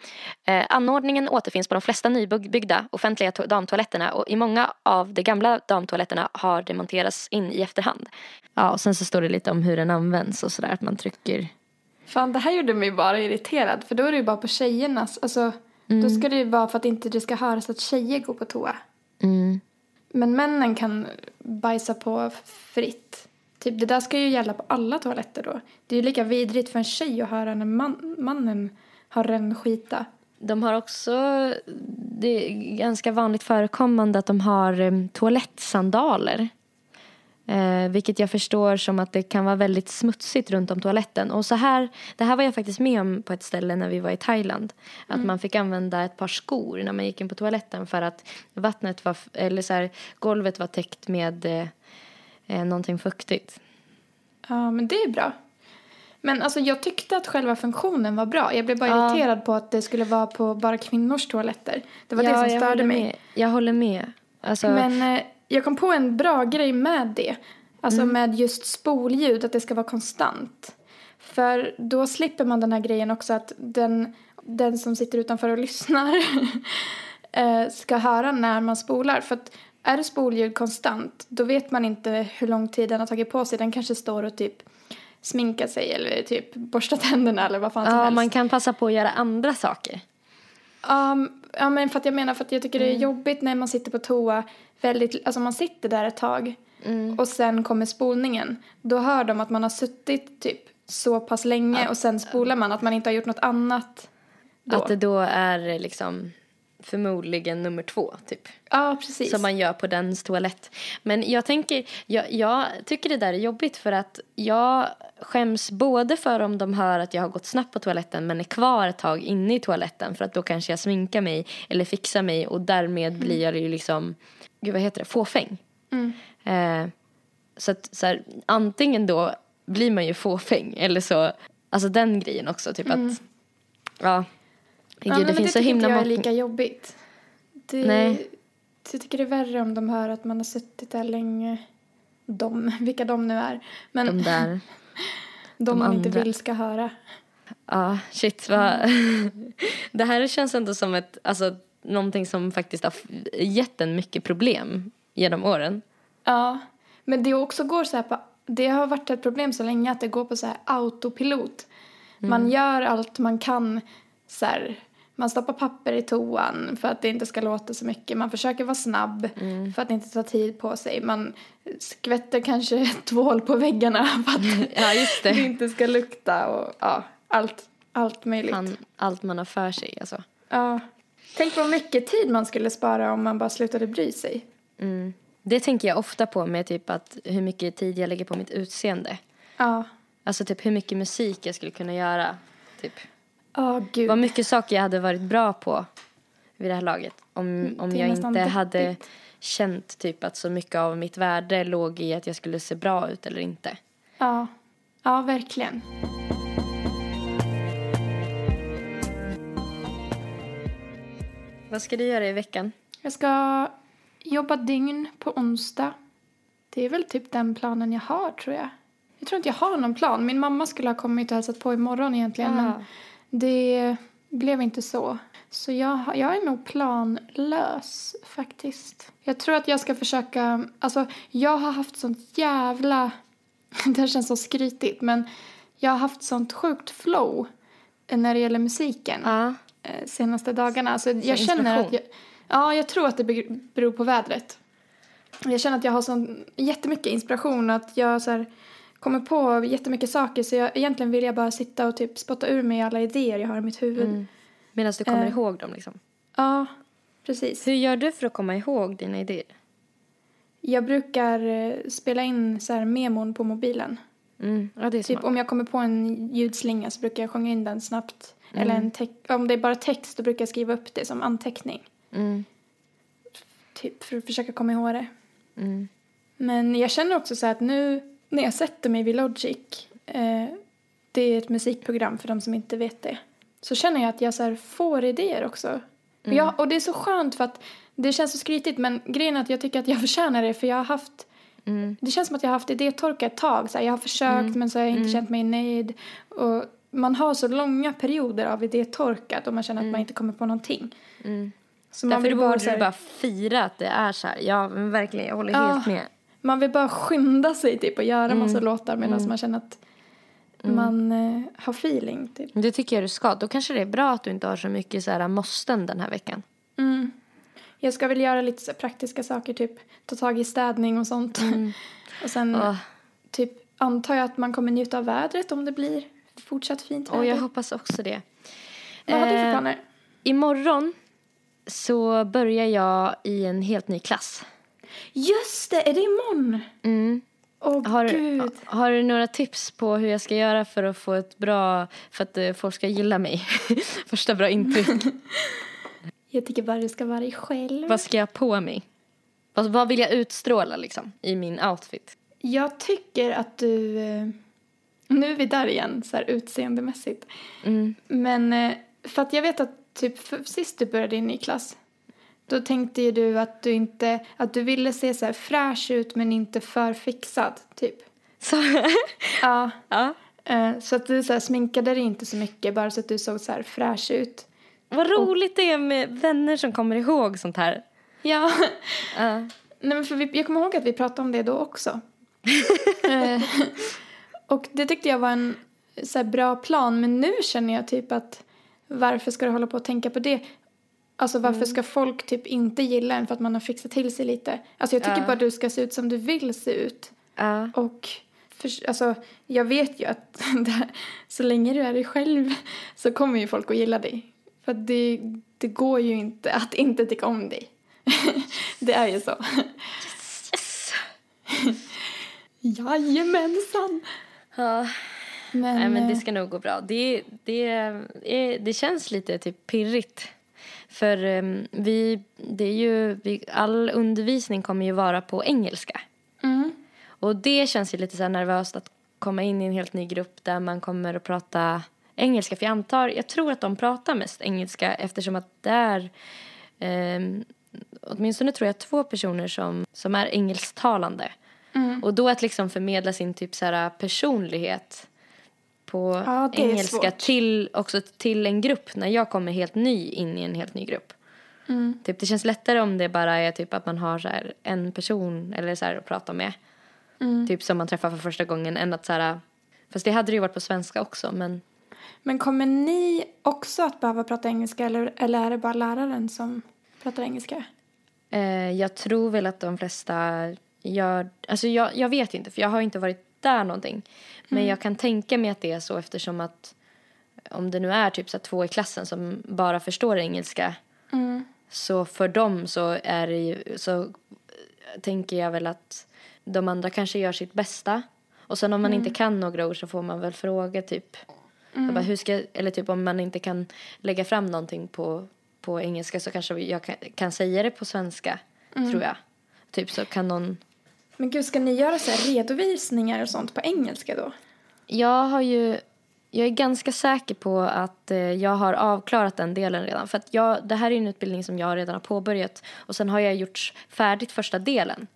Eh, anordningen återfinns på de flesta nybyggda offentliga to- damtoaletterna och i många av de gamla damtoaletterna har det monterats in i efterhand. Ja, och sen så står det lite om hur den används och sådär, att man trycker. Fan, det här gjorde mig bara irriterad. För då är det ju bara på tjejernas. Alltså, Då ska det ju vara för att inte det ska höras att tjejer går på toa. Mm. Men männen kan bajsa på fritt. Typ, det där ska ju gälla på alla toaletter då. Det är ju lika vidrigt för en tjej att höra när man, mannen har rännskita. De har också, det är ganska vanligt förekommande att de har eh, toalettsandaler. Eh, vilket jag förstår som att det kan vara väldigt smutsigt runt om toaletten. Och så här, det här var jag faktiskt med om på ett ställe när vi var i Thailand. Att man fick använda ett par skor när man gick in på toaletten för att vattnet var, eller så här, golvet var täckt med eh, någonting fuktigt. Ja, men det är bra. Men alltså jag tyckte att själva funktionen var bra. Jag blev bara Ja. irriterad på att det skulle vara på bara kvinnors toaletter. Det var Ja, det som störde mig. Med. Jag håller med. Alltså, Men eh, jag kom på en bra grej med det. Alltså med just spolljud, att det ska vara konstant. För då slipper man den här grejen också att den, den som sitter utanför och lyssnar eh, ska höra när man spolar. För att är det spolljud konstant, då vet man inte hur lång tid den har tagit på sig. Den kanske står och typ sminkar sig eller typ borstar tänderna eller vad fan som ja, helst. man kan passa på att göra andra saker. Um, ja men för att jag menar för att jag tycker det är Mm. jobbigt när man sitter på toa väldigt, alltså man sitter där ett tag Mm. och sen kommer spolningen. Då hör de att man har suttit typ så pass länge och sen spolar man att man inte har gjort något annat då. Att det då är liksom förmodligen nummer två, typ. ja precis. Som man gör på dens toalett. Men jag tänker, jag, jag tycker det där är jobbigt för att jag skäms både för om de hör att jag har gått snabbt på toaletten men är kvar ett tag inne i toaletten för att då kanske jag sminkar mig eller fixar mig och därmed blir jag ju liksom, gud vad heter det, fåfäng. Eh, så att så här, antingen då blir man ju fåfäng eller så, alltså den grejen också, typ att, ja. Gud, ja, men det finns så tycker himla inte jag är många... lika jobbigt. Det, Nej. Jag tycker det är värre om de hör att man har suttit där länge. De, vilka de nu är. Men De de, där. man inte andra. vill ska höra. Ja, shit vad... det här känns ändå som ett, alltså, någonting som faktiskt har gett en mycket problem genom åren. Ja, men det också går så här på, det har varit ett problem så länge att det går på så här autopilot. Man gör allt man kan så här, man stoppar papper i toan för att det inte ska låta så mycket. Man försöker vara snabb för att inte ta tid på sig. Man skvätter kanske tvål på väggarna för att Ja, det det. inte ska lukta och ja, allt, allt möjligt. Han, allt man har för sig alltså. Ja. Tänk vad mycket tid man skulle spara om man bara slutade bry sig. Mm. Det tänker jag ofta på med typ att hur mycket tid jag lägger på mitt utseende. Ja. Alltså typ hur mycket musik jag skulle kunna göra. Typ. Ja, gud. Vad mycket saker jag hade varit bra på vid det här laget. Om, om det är jag inte hade deppigt. känt typ att så mycket av mitt värde låg i att jag skulle se bra ut eller inte. Ja, ja verkligen. Vad ska du göra i veckan? Jag ska jobba dygn på onsdag. Det är väl typ den planen jag har tror jag. Jag tror inte jag har någon plan. Min mamma skulle ha kommit och hälsat på imorgon egentligen Ah. men det blev inte så. Så jag, jag är nog planlös faktiskt. Jag tror att jag ska försöka, alltså jag har haft sånt jävla, det här känns så skrytigt men jag har haft sånt sjukt flow när det gäller musiken eh, senaste dagarna. Alltså, jag känner att jag, ja, jag tror att det be- beror på vädret. Jag känner att jag har sån jättemycket inspiration att jag så här, kommer på jättemycket saker så jag, egentligen vill jag bara sitta och typ spotta ur mig alla idéer jag har i mitt huvud. Medan du kommer Eh. ihåg dem liksom. Ja, precis. Hur gör du för att komma ihåg dina idéer? Jag brukar eh, spela in så här memon på mobilen. Mm. Ja, Typ smart. om jag kommer på en ljudslinga så brukar jag sjunga in den snabbt. Eller en om det är bara text då brukar jag skriva upp det som anteckning. Mm. Typ för att försöka komma ihåg det. Mm. Men jag känner också så här att nu när jag sätter mig vid Logic, eh, det är ett musikprogram för de som inte vet det, så känner jag att jag så här får idéer också. Och, jag, och det är så skönt för att det känns så skrytigt men grejen är att jag tycker att jag förtjänar det för jag har haft Det känns som att jag har haft idétorka ett tag. Så här, jag har försökt men så har jag inte känt mig nöjd. Och man har så långa perioder av idétorka då man känner att man inte kommer på någonting. Så man Därför vill borde bara, så du här, bara fira att det är så här. Ja, men verkligen. Jag håller Ja. helt med. Man vill bara skynda sig typ och göra massa låtar medan man känner att man eh, har feeling. Typ. Det tycker jag du ska. Då kanske det är bra att du inte har så mycket så här måsten den här veckan. Mm. Jag ska väl göra lite praktiska saker, typ ta tag i städning och sånt. och sen Åh. typ antar jag att man kommer njuta av vädret om det blir fortsatt fint väder. Och jag hoppas också det. Vad har du för Eh, planer? Imorgon så börjar jag i en helt ny klass. Just det, är det imorgon? Mm. Åh Har, gud. har du några tips på hur jag ska göra för att få ett bra, för att eh, folk ska gilla mig? Första bra intryck. Jag tycker bara du ska vara dig själv. vad ska jag på mig? Vad, vad vill jag utstråla liksom i min outfit? Jag tycker att du... eh, Nu är vi där igen, så här utseendemässigt. Mm. Men eh, för att jag vet att typ för, sist du började i ny klass då tänkte ju du att du inte, att du ville se så här fräsch ut men inte för fixad, typ. Så, Ja. ja. eh, Så att du så här sminkade dig inte så mycket bara så att du såg så här fräsch ut. Vad roligt det är med vänner som kommer ihåg sånt här. Ja. Ja. Nej, men för vi, jag kommer ihåg att vi pratade om det då också. eh, och det tyckte jag var en så bra plan. Men nu känner jag typ att varför ska du hålla på och tänka på det? Alltså varför ska folk typ inte gilla en för att man har fixat till sig lite? Alltså jag tycker Ja. bara du ska se ut som du vill se ut. Ja. Och för, alltså, jag vet ju att det, så länge du är dig själv så kommer ju folk att gilla dig. För det, det går ju inte att inte tycka om dig. det är ju så. Yes. Jajamensan! Ja. Men, Nej, men det eh, ska nog gå bra. Det, det, det känns lite typ pirrigt. För em, vi, det är ju, vi, all undervisning kommer ju vara på engelska. mm, Och det känns ju lite så nervöst att komma in i en helt ny grupp där man kommer att prata engelska. För jag antar, jag tror att de pratar mest engelska eftersom att det är ehm, åtminstone tror jag två personer som, som är engelsktalande. mm. Och då att liksom förmedla sin typ så här personlighet på Ja, engelska till, också till en grupp när jag kommer helt ny in i en helt ny grupp. Mm. Typ, det känns lättare om det bara är typ att man har så en person eller så att prata med. Mm. Typ som man träffar för första gången än att så här, fast det hade det ju varit på svenska också men Men kommer ni också att behöva prata engelska eller, eller är det bara läraren som pratar engelska? eh, jag tror väl att de flesta gör, alltså jag, jag vet inte för jag har inte varit där någonting. Men jag kan tänka mig att det är så eftersom att om det nu är typ så två i klassen som bara förstår engelska Mm. så för dem så är det ju, så eh, tänker jag väl att de andra kanske gör sitt bästa. Och sen om man inte kan några ord så får man väl fråga typ. Jag bara, hur ska, eller typ om man inte kan lägga fram någonting på, på engelska så kanske jag kan, kan säga det på svenska, tror jag. Typ så kan någon Men gud, ska ni göra så här redovisningar och sånt på engelska då? Jag har ju... Jag är ganska säker på att eh, jag har avklarat den delen redan. För att jag, det här är en utbildning som jag redan har påbörjat. Och sen har jag gjort färdigt första delen.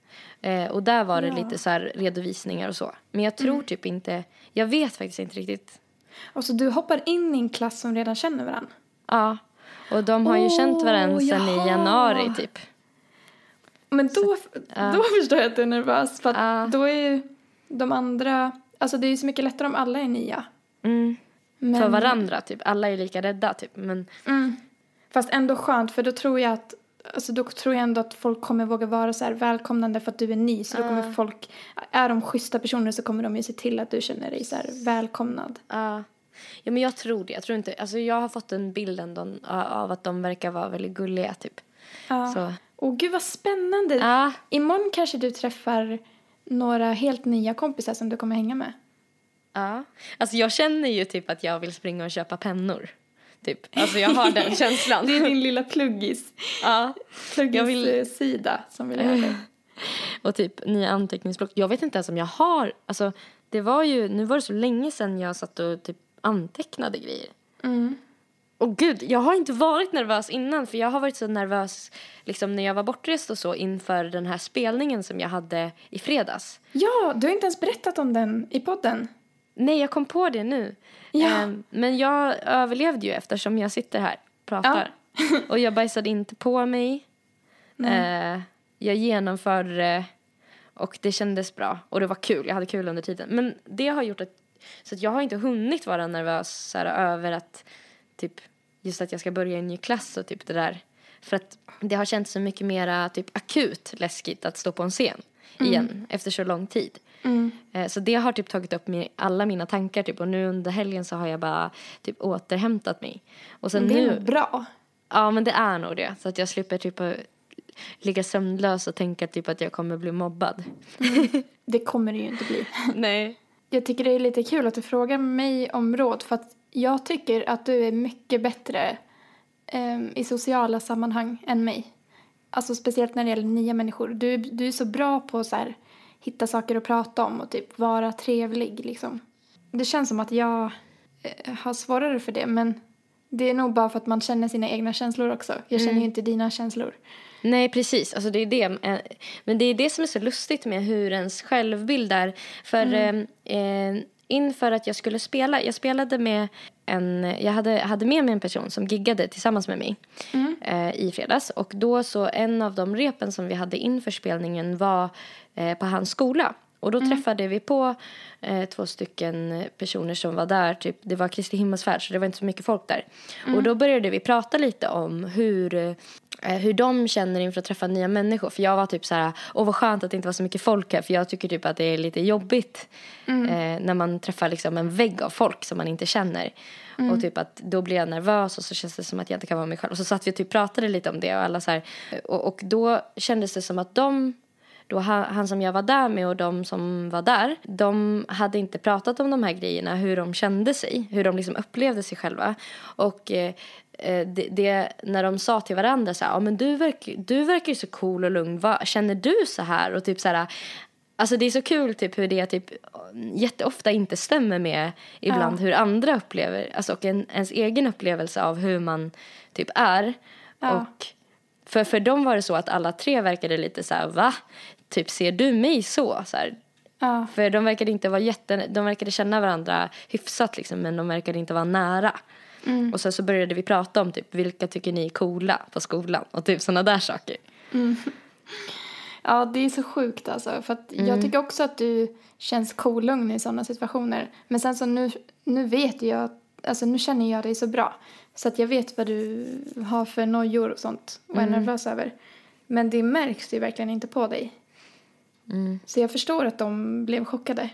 Eh, och där var det lite så här redovisningar och så. Men jag tror typ inte... Jag vet faktiskt inte riktigt. Och så du hoppar in i en klass som redan känner varandra? Ja. Och de har ju Åh, känt varandra sedan i januari typ. Men då, då förstår jag att du är nervös. För att Ja. då är ju de andra... Alltså det är ju så mycket lättare om alla är nya. Mm. Men, För varandra typ. Alla är lika rädda typ. Men Mm. Fast ändå skönt för då tror jag att Alltså då tror jag ändå att folk kommer våga vara så här välkomnande för att du är ny. Så då kommer folk, är de schyssta personer så kommer de ju se till att du känner dig så här välkomnad. Ja. Ja, men jag tror det. Jag tror inte... Alltså jag har fått en bild ändå av att de verkar vara väldigt gulliga typ. Ja. Så. Åh gud vad spännande. Ja. Imorgon kanske du träffar några helt nya kompisar som du kommer hänga med. Ja. Alltså jag känner ju typ att jag vill springa och köpa pennor. Typ. Alltså jag har den känslan. Det är din lilla pluggis. ja. Jag vill- Pluggis-sida som vill ha det. Och typ nya anteckningsblock. Jag vet inte ens om jag har, alltså det var ju, nu var det så länge sedan jag satt och typ antecknade grejer. Mm. Och gud, jag har inte varit nervös innan för jag har varit så nervös liksom när jag var bortrest och så inför den här spelningen som jag hade i fredags. Ja, du har inte ens berättat om den i podden. Nej, jag kom på det nu. Ja. Ehm, men jag överlevde ju eftersom jag sitter här och pratar. och jag bajsade inte på mig. Eh, jag genomförde det och det kändes bra. Och det var kul, jag hade kul under tiden. Men det har gjort att, så att jag har inte hunnit vara nervös här, över att typ just att jag ska börja i en ny klass och typ det där. För att det har känts så mycket mera typ akut läskigt att stå på en scen igen efter så lång tid. Eh, Så det har typ tagit upp mi- alla mina tankar typ och nu under helgen så har jag bara typ återhämtat mig. Och sen Det är nu, bra. ja men det är nog det. Så att jag slipper typ ligga sömnlös och tänka typ att jag kommer bli mobbad. Det kommer det ju inte bli. Nej. Jag tycker det är lite kul att du frågar mig om råd för att jag tycker att du är mycket bättre em, i sociala sammanhang än mig. Alltså speciellt när det gäller nya människor. Du, du är så bra på att så här, hitta saker att prata om och typ vara trevlig liksom. Det känns som att jag eh, har svårare för det men det är nog bara för att man känner sina egna känslor också. Jag känner ju inte dina känslor. Nej, precis. Alltså, det är det. eh, Men det är det som är så lustigt med hur ens självbild är. För eh, eh, inför att jag skulle spela, jag spelade med en, jag hade, hade med mig en person som giggade tillsammans med mig eh, i fredags. Och då så en av de repen som vi hade inför spelningen var eh, på hans skola. Och då träffade vi på eh, två stycken personer som var där. Typ, det var Kristi himmelsfärd så det var inte så mycket folk där. Och då började vi prata lite om hur, eh, hur de känner inför att träffa nya människor. För jag var typ så här, åh vad skönt att det inte var så mycket folk här. För jag tycker typ att det är lite jobbigt eh, när man träffar liksom en vägg av folk som man inte känner. Och typ att då blir jag nervös och så känns det som att jag inte kan vara mig själv. Och så satt vi och typ pratade lite om det och alla så här. Och, och då kändes det som att de då han, han som jag var där med och de som var där, de hade inte pratat om de här grejerna, hur de kände sig, hur de liksom upplevde sig själva. Och eh, eh, det, det, när de sa till varandra så här, ja men du verkar, du verkar ju så cool och lugn, Vad, känner du så här? Och typ så här, alltså det är så kul typ hur det typ jätteofta inte stämmer med ibland hur andra upplever, alltså och en, ens egen upplevelse av hur man typ är. Och för, för dem var det så att alla tre verkade lite så här, va? Typ, ser du mig så? så här. Ja. För de verkade inte vara jätte, de verkade känna varandra hyfsat liksom, men de verkade inte vara nära. Och sen så började vi prata om typ, vilka tycker ni är coola på skolan? Och typ sådana där saker. Ja, det är så sjukt alltså. För att jag tycker också att du känns kolugn i sådana situationer. Men sen så nu, nu vet jag, alltså nu känner jag dig så bra. Så att jag vet vad du har för nojor och sånt och är nervös över. Men det märks ju verkligen inte på dig. Så jag förstår att de blev chockade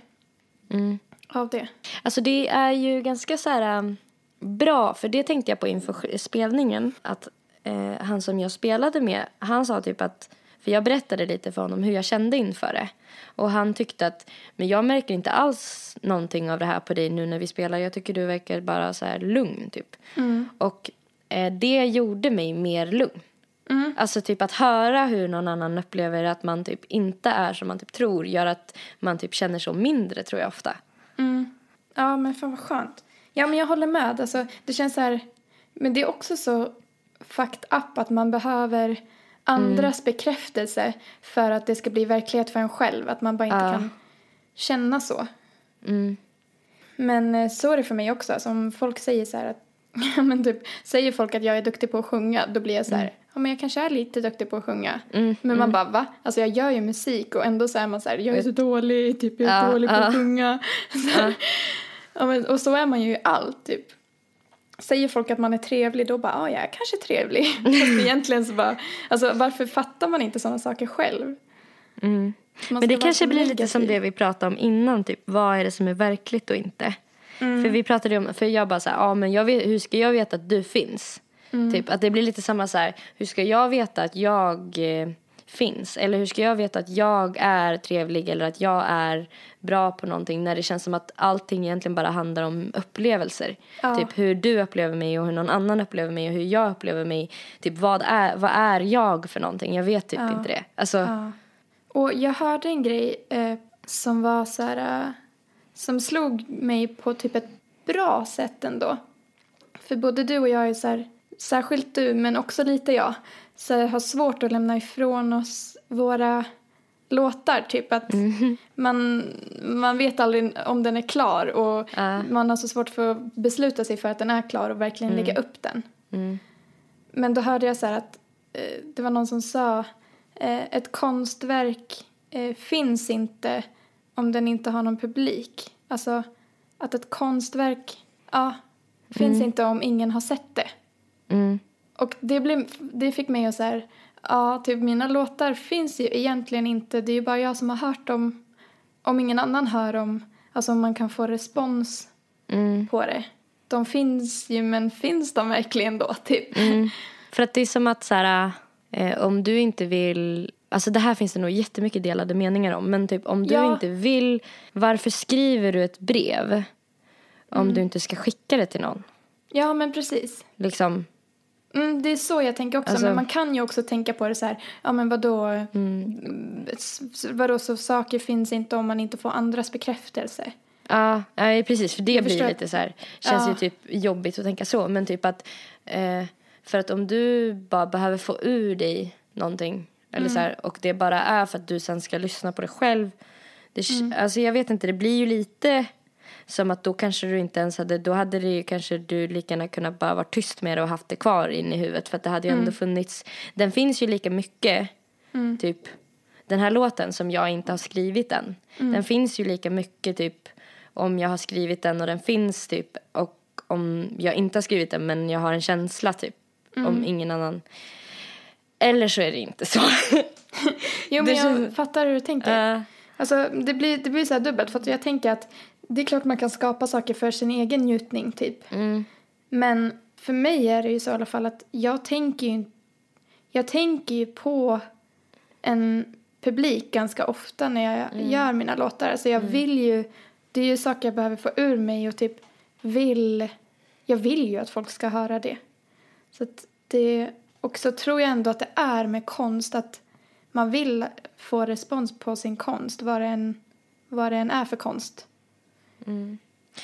av det. Alltså det är ju ganska så här um, bra, för det tänkte jag på inför spelningen. Att eh, han som jag spelade med, han sa typ att, för jag berättade lite för honom hur jag kände inför det. Och han tyckte att, men jag märker inte alls någonting av det här på dig nu när vi spelar. Jag tycker du verkar bara så här lugn typ. Och eh, det gjorde mig mer lugn. Alltså typ att höra hur någon annan upplever att man typ inte är som man typ tror gör att man typ känner så mindre tror jag ofta. Ja, men fan vad skönt. Ja, men jag håller med. Alltså, det känns så här... Men det är också så fucked up att man behöver andras bekräftelse för att det ska bli verklighet för en själv. Att man bara inte kan känna så. Men eh, så är det för mig också. Alltså, om folk säger så här att... Ja, men typ, säger folk att jag är duktig på att sjunga, då blir jag så här... Ja, men jag kanske är lite duktig på att sjunga. Men man bara, va? Alltså jag gör ju musik och ändå så är man så här, jag är så dålig, typ jag är Ja, dålig på ja. att sjunga. Så här. Ja, men, och så är man ju i allt, typ. Säger folk att man är trevlig, då bara, ja, jag är kanske trevlig. Fast egentligen så bara, alltså varför fattar man inte sådana saker själv? Man Men det kanske blir lite som negativ. det vi pratade om innan, typ vad är det som är verkligt och inte? För vi pratade om, för jag bara så här, ja men jag vet, hur ska jag veta att du finns? Typ att det blir lite samma så här, hur ska jag veta att jag eh, finns? Eller hur ska jag veta att jag är trevlig eller att jag är bra på någonting när det känns som att allting egentligen bara handlar om upplevelser. Ja. Typ hur du upplever mig och hur någon annan upplever mig och hur jag upplever mig. Typ vad är, vad är jag för någonting? Jag vet typ Ja. inte det. Alltså, Ja. Och jag hörde en grej eh, som var så här... Eh, som slog mig på typ ett bra sätt ändå. För både du och jag är så här, särskilt du men också lite jag, så har svårt att lämna ifrån oss våra låtar. Typ att man, man vet aldrig om den är klar och Ja. man har så svårt för att besluta sig för att den är klar och verkligen lägga upp den. mm, Men då hörde jag så här att eh, det var någon som sa eh, ett konstverk eh, finns inte om den inte har någon publik. Alltså att ett konstverk ja, finns inte om ingen har sett det. Mm, Och det, blev, det fick mig att så här, ja, typ mina låtar finns ju egentligen inte. Det är ju bara jag som har hört dem. Om ingen annan hör dem, alltså om man kan få respons mm, på det. De finns ju, men finns de verkligen då, typ? mm. För att det är som att så här, eh, om du inte vill Alltså det här finns det nog jättemycket delade meningar om. Men typ om du Ja. inte vill, varför skriver du ett brev? Om du inte ska skicka det till någon. Ja, men precis. Liksom, Mm, det är så jag tänker också, Alltså- men man kan ju också tänka på det så här, ja men vadå, mm. vadå så saker finns inte om man inte får andras bekräftelse. Ja, nej, precis. För det Jag blir förstår. lite så här, känns Ja. ju typ jobbigt att tänka så. Men typ att, eh, för att om du bara behöver få ur dig någonting. Eller Mm. så här, och det bara är för att du sen ska lyssna på det själv. Det, Mm. Alltså jag vet inte, det blir ju lite som att då kanske du inte ens hade, då hade det ju kanske du lika gärna kunnat bara vara tyst med det och haft det kvar in i huvudet. För att det hade ju Mm. ändå funnits, den finns ju lika mycket, typ den här låten som jag inte har skrivit än. Mm. Den finns ju lika mycket typ om jag har skrivit den och den finns typ och om jag inte har skrivit den men jag har en känsla typ Mm. om ingen annan. Eller så är det inte så. Jo, men jag fattar hur du tänker. Eh, Alltså, det blir, det blir så här dubbelt, för att jag tänker att det är klart man kan skapa saker för sin egen njutning, typ. mm, Men för mig är det ju så i alla fall att jag tänker ju, jag tänker ju på en publik ganska ofta när jag gör mina låtar. Alltså jag vill ju, det är ju saker jag behöver få ur mig och typ vill, jag vill ju att folk ska höra det. Så det, och så tror jag ändå att det är med konst att man vill få respons på sin konst, vad det än, vad det än är för konst.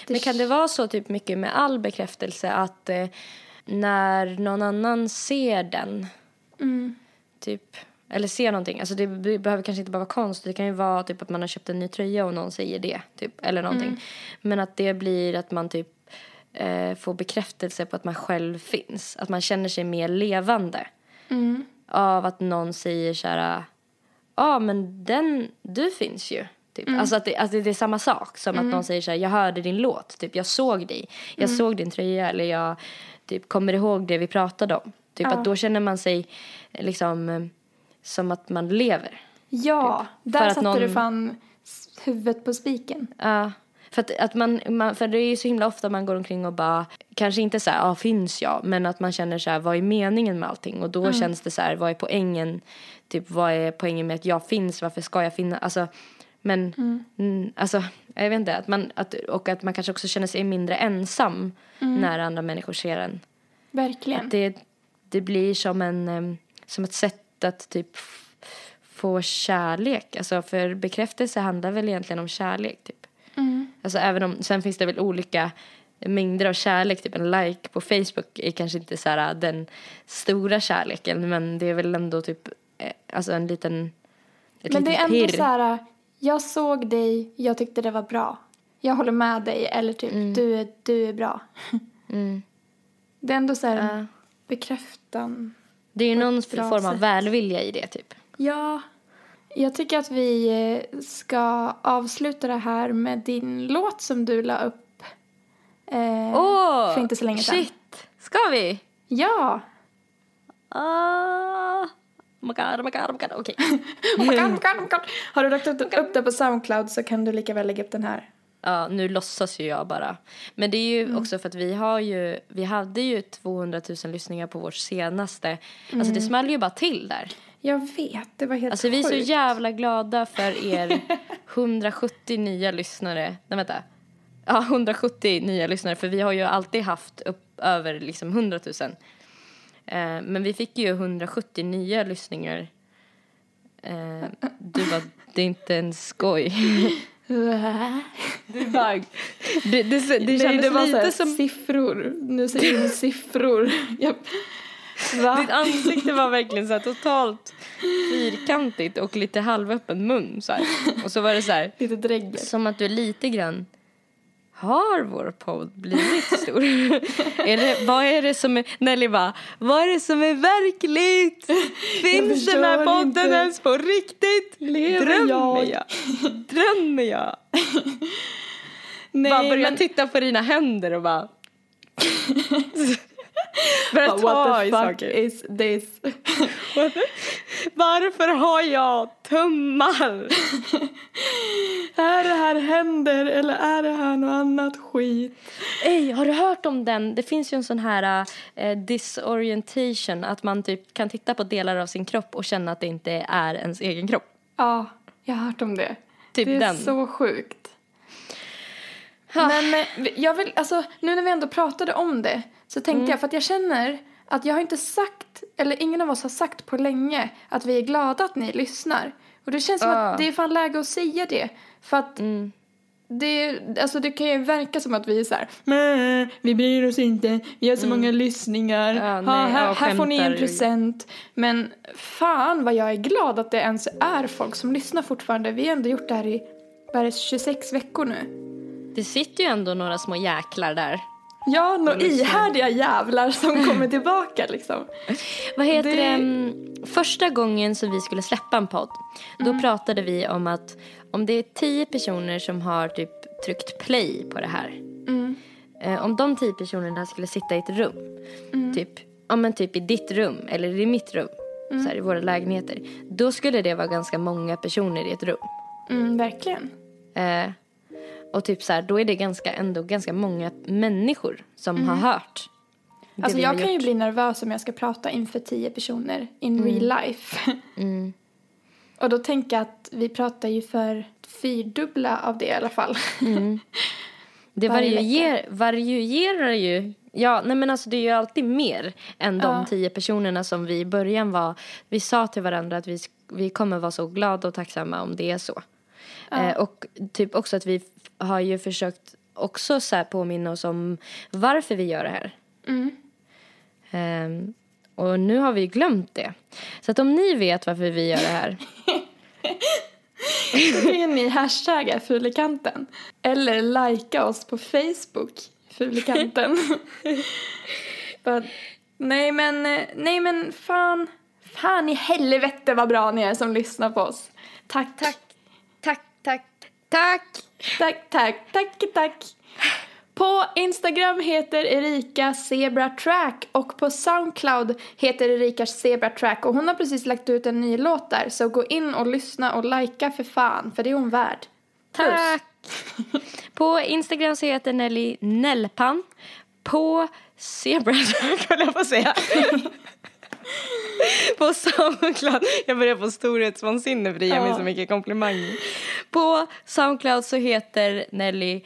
Men kan det vara så typ mycket med all bekräftelse att eh, när någon annan ser den Mm. typ eller ser någonting, alltså det be- behöver kanske inte bara vara konst, det kan ju vara typ att man har köpt en ny tröja och någon säger det, typ, eller någonting. Men att det blir att man typ eh, får bekräftelse på att man själv finns, att man känner sig mer levande Mm. av att någon säger så här, ja men den, du finns ju. Typ. Alltså att det, att det är samma sak som att någon säger så här, jag hörde din låt, typ jag såg dig, jag såg din tröja eller jag typ kommer ihåg det vi pratade om. Typ Ja. att då känner man sig liksom som att man lever. Ja, Typ. där satte någon- du fan huvudet på spiken. Ja. För att, att man, man, för det är ju så himla ofta man går omkring och bara, kanske inte så här, ja finns jag, men att man känner så här, vad är meningen med allting? Och då känns det så här, vad är poängen? Typ vad är poängen med att jag finns, varför ska jag finnas? Alltså, men, mm, alltså, jag vet inte, att man, att, och att man kanske också känner sig mindre ensam när andra människor ser en. Verkligen. Att det, det blir som, en, som ett sätt att typ få kärlek. Alltså för bekräftelse handlar väl egentligen om kärlek typ. Mm. Alltså även om, sen finns det väl olika mängder av kärlek. Typ en like på Facebook är kanske inte så här den stora kärleken. Men det är väl ändå typ, eh, alltså en liten, ett Men det är ändå pirr. så här, jag såg dig, jag tyckte det var bra. Jag håller med dig, eller typ, du, är, du är bra. Mm. Det är ändå så här Ja. bekräftan. Det är ju någon form av välvilja i det typ. Ja, jag tycker att vi eh, ska avsluta det här med din låt som du la upp eh, Åh! för inte så länge sedan. Shit! Ska vi? Ja! Oh my god, oh my god, oh my god. Okej. Oh my God, oh my God, oh my God. Har du lagt upp, upp det på Soundcloud så kan du lika väl lägga upp den här. Ja, nu låtsas ju jag bara. Men det är ju Mm. också för att vi har ju, vi hade ju 200 000 lyssningar på vårt senaste. Alltså det small ju bara till där. Jag vet, det var helt Alltså vi är så sjukt. jävla glada för er 170 nya lyssnare. Nej vänta. Ja, 170 nya lyssnare för vi har ju alltid haft upp över liksom 100 000. Eh, men vi fick ju 170 nya lyssningar. Eh, du bara, det är inte en skoj. Du bara, det, det, det, Nej, kändes det var lite som... siffror. Nu säger du siffror. Jag, va? Ditt ansikte var verkligen så totalt fyrkantigt och lite halvöppen mun så här. Och så var det så här, Lite dregel. som att du lite grann har vår podd blivit stor? är det, vad är det som är, Nelly bara, vad är det som är verkligt? Finns den här podden inte. ens på riktigt? Lever Drömmer jag? jag? Drömmer jag? Nej, bara börja men titta på dina händer och bara... börja But ta what the fuck saker. is this? Varför har jag tummar? är det här händer eller är det här något annat skit? Ey, har du hört om den? Det finns ju en sån här eh, disorientation, att man typ kan titta på delar av sin kropp och känna att det inte är ens egen kropp. Ja, jag har hört om det. Typ det är den. så sjukt. Men jag vill, alltså nu när vi ändå pratade om det så tänkte Mm. jag, för att jag känner att jag har inte sagt, eller ingen av oss har sagt på länge att vi är glada att ni lyssnar. Och det känns som Ah. att det är fan läge att säga det. För att Mm. det, alltså det kan ju verka som att vi är så här, "Meh, vi bryr oss inte, vi har så många lyssningar, Mm. Ja, ha, nej, här, här får ni en present. Men fan vad jag är glad att det ens är folk som lyssnar fortfarande. Vi har ändå gjort det här i bara 26 veckor nu. Det sitter ju ändå några små jäklar där. Ja, några ihärdiga jävlar som kommer tillbaka liksom. Vad heter det? Det- mm, Första gången som vi skulle släppa en podd, då pratade vi om att om det är tio personer som har typ tryckt play på det här. Eh, om de tio personerna skulle sitta i ett rum, typ, ja, men typ i ditt rum eller i mitt rum, så här, i våra lägenheter. Då skulle det vara ganska många personer i ett rum. Mm, verkligen. Eh, och typ så här, då är det ganska, ändå ganska många människor som har hört. det Alltså jag kan ju bli nervös om jag ska prata inför tio personer in real life. Och då tänker jag att vi pratar ju för fyrdubbla av det i alla fall. Det varje varierar, varierar ju. Ja, nej men alltså det är ju alltid mer än de Ja. tio personerna som vi i början var. Vi sa till varandra att vi, vi kommer vara så glada och tacksamma om det är så. Eh, och typ också att vi har ju försökt också så här påminna oss om varför vi gör det här. Ehm, och nu har vi glömt det. Så att om ni vet varför vi gör det här. Då kan ni hashtagga Fulikanten. Eller likea oss på Facebook, Fulikanten. But, nej men, nej men fan. Fan i helvete vad bra ni är som lyssnar på oss. Tack. Tack. Tack, tack. Tack. Tack, tack, tack, tack. På Instagram heter Erika Zebra Track och på Soundcloud heter Erika Zebra Track och hon har precis lagt ut en ny låt där så gå in och lyssna och likea för fan för det är hon värd. Puss. Tack! På Instagram så heter Nelly Nellpan. På Zebra höll jag på att säga. På Soundcloud. Jag börjar få storhetsvansinne för det ger mig Ja. så mycket komplimanger. På Soundcloud så heter Nelly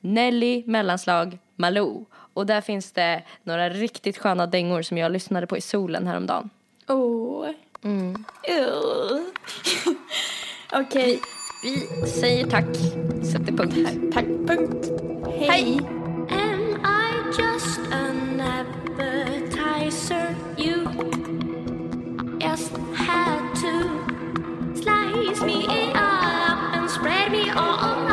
Nelly mellanslag Malou. Och där finns det några riktigt sköna dängor som jag lyssnade på i solen häromdagen. Åh. Mm. Oh. Okej, Vi säger tack. Sätter punkt här. tack. Punkt. Hej. Am slicer, you. Just had to slice me up and spread me all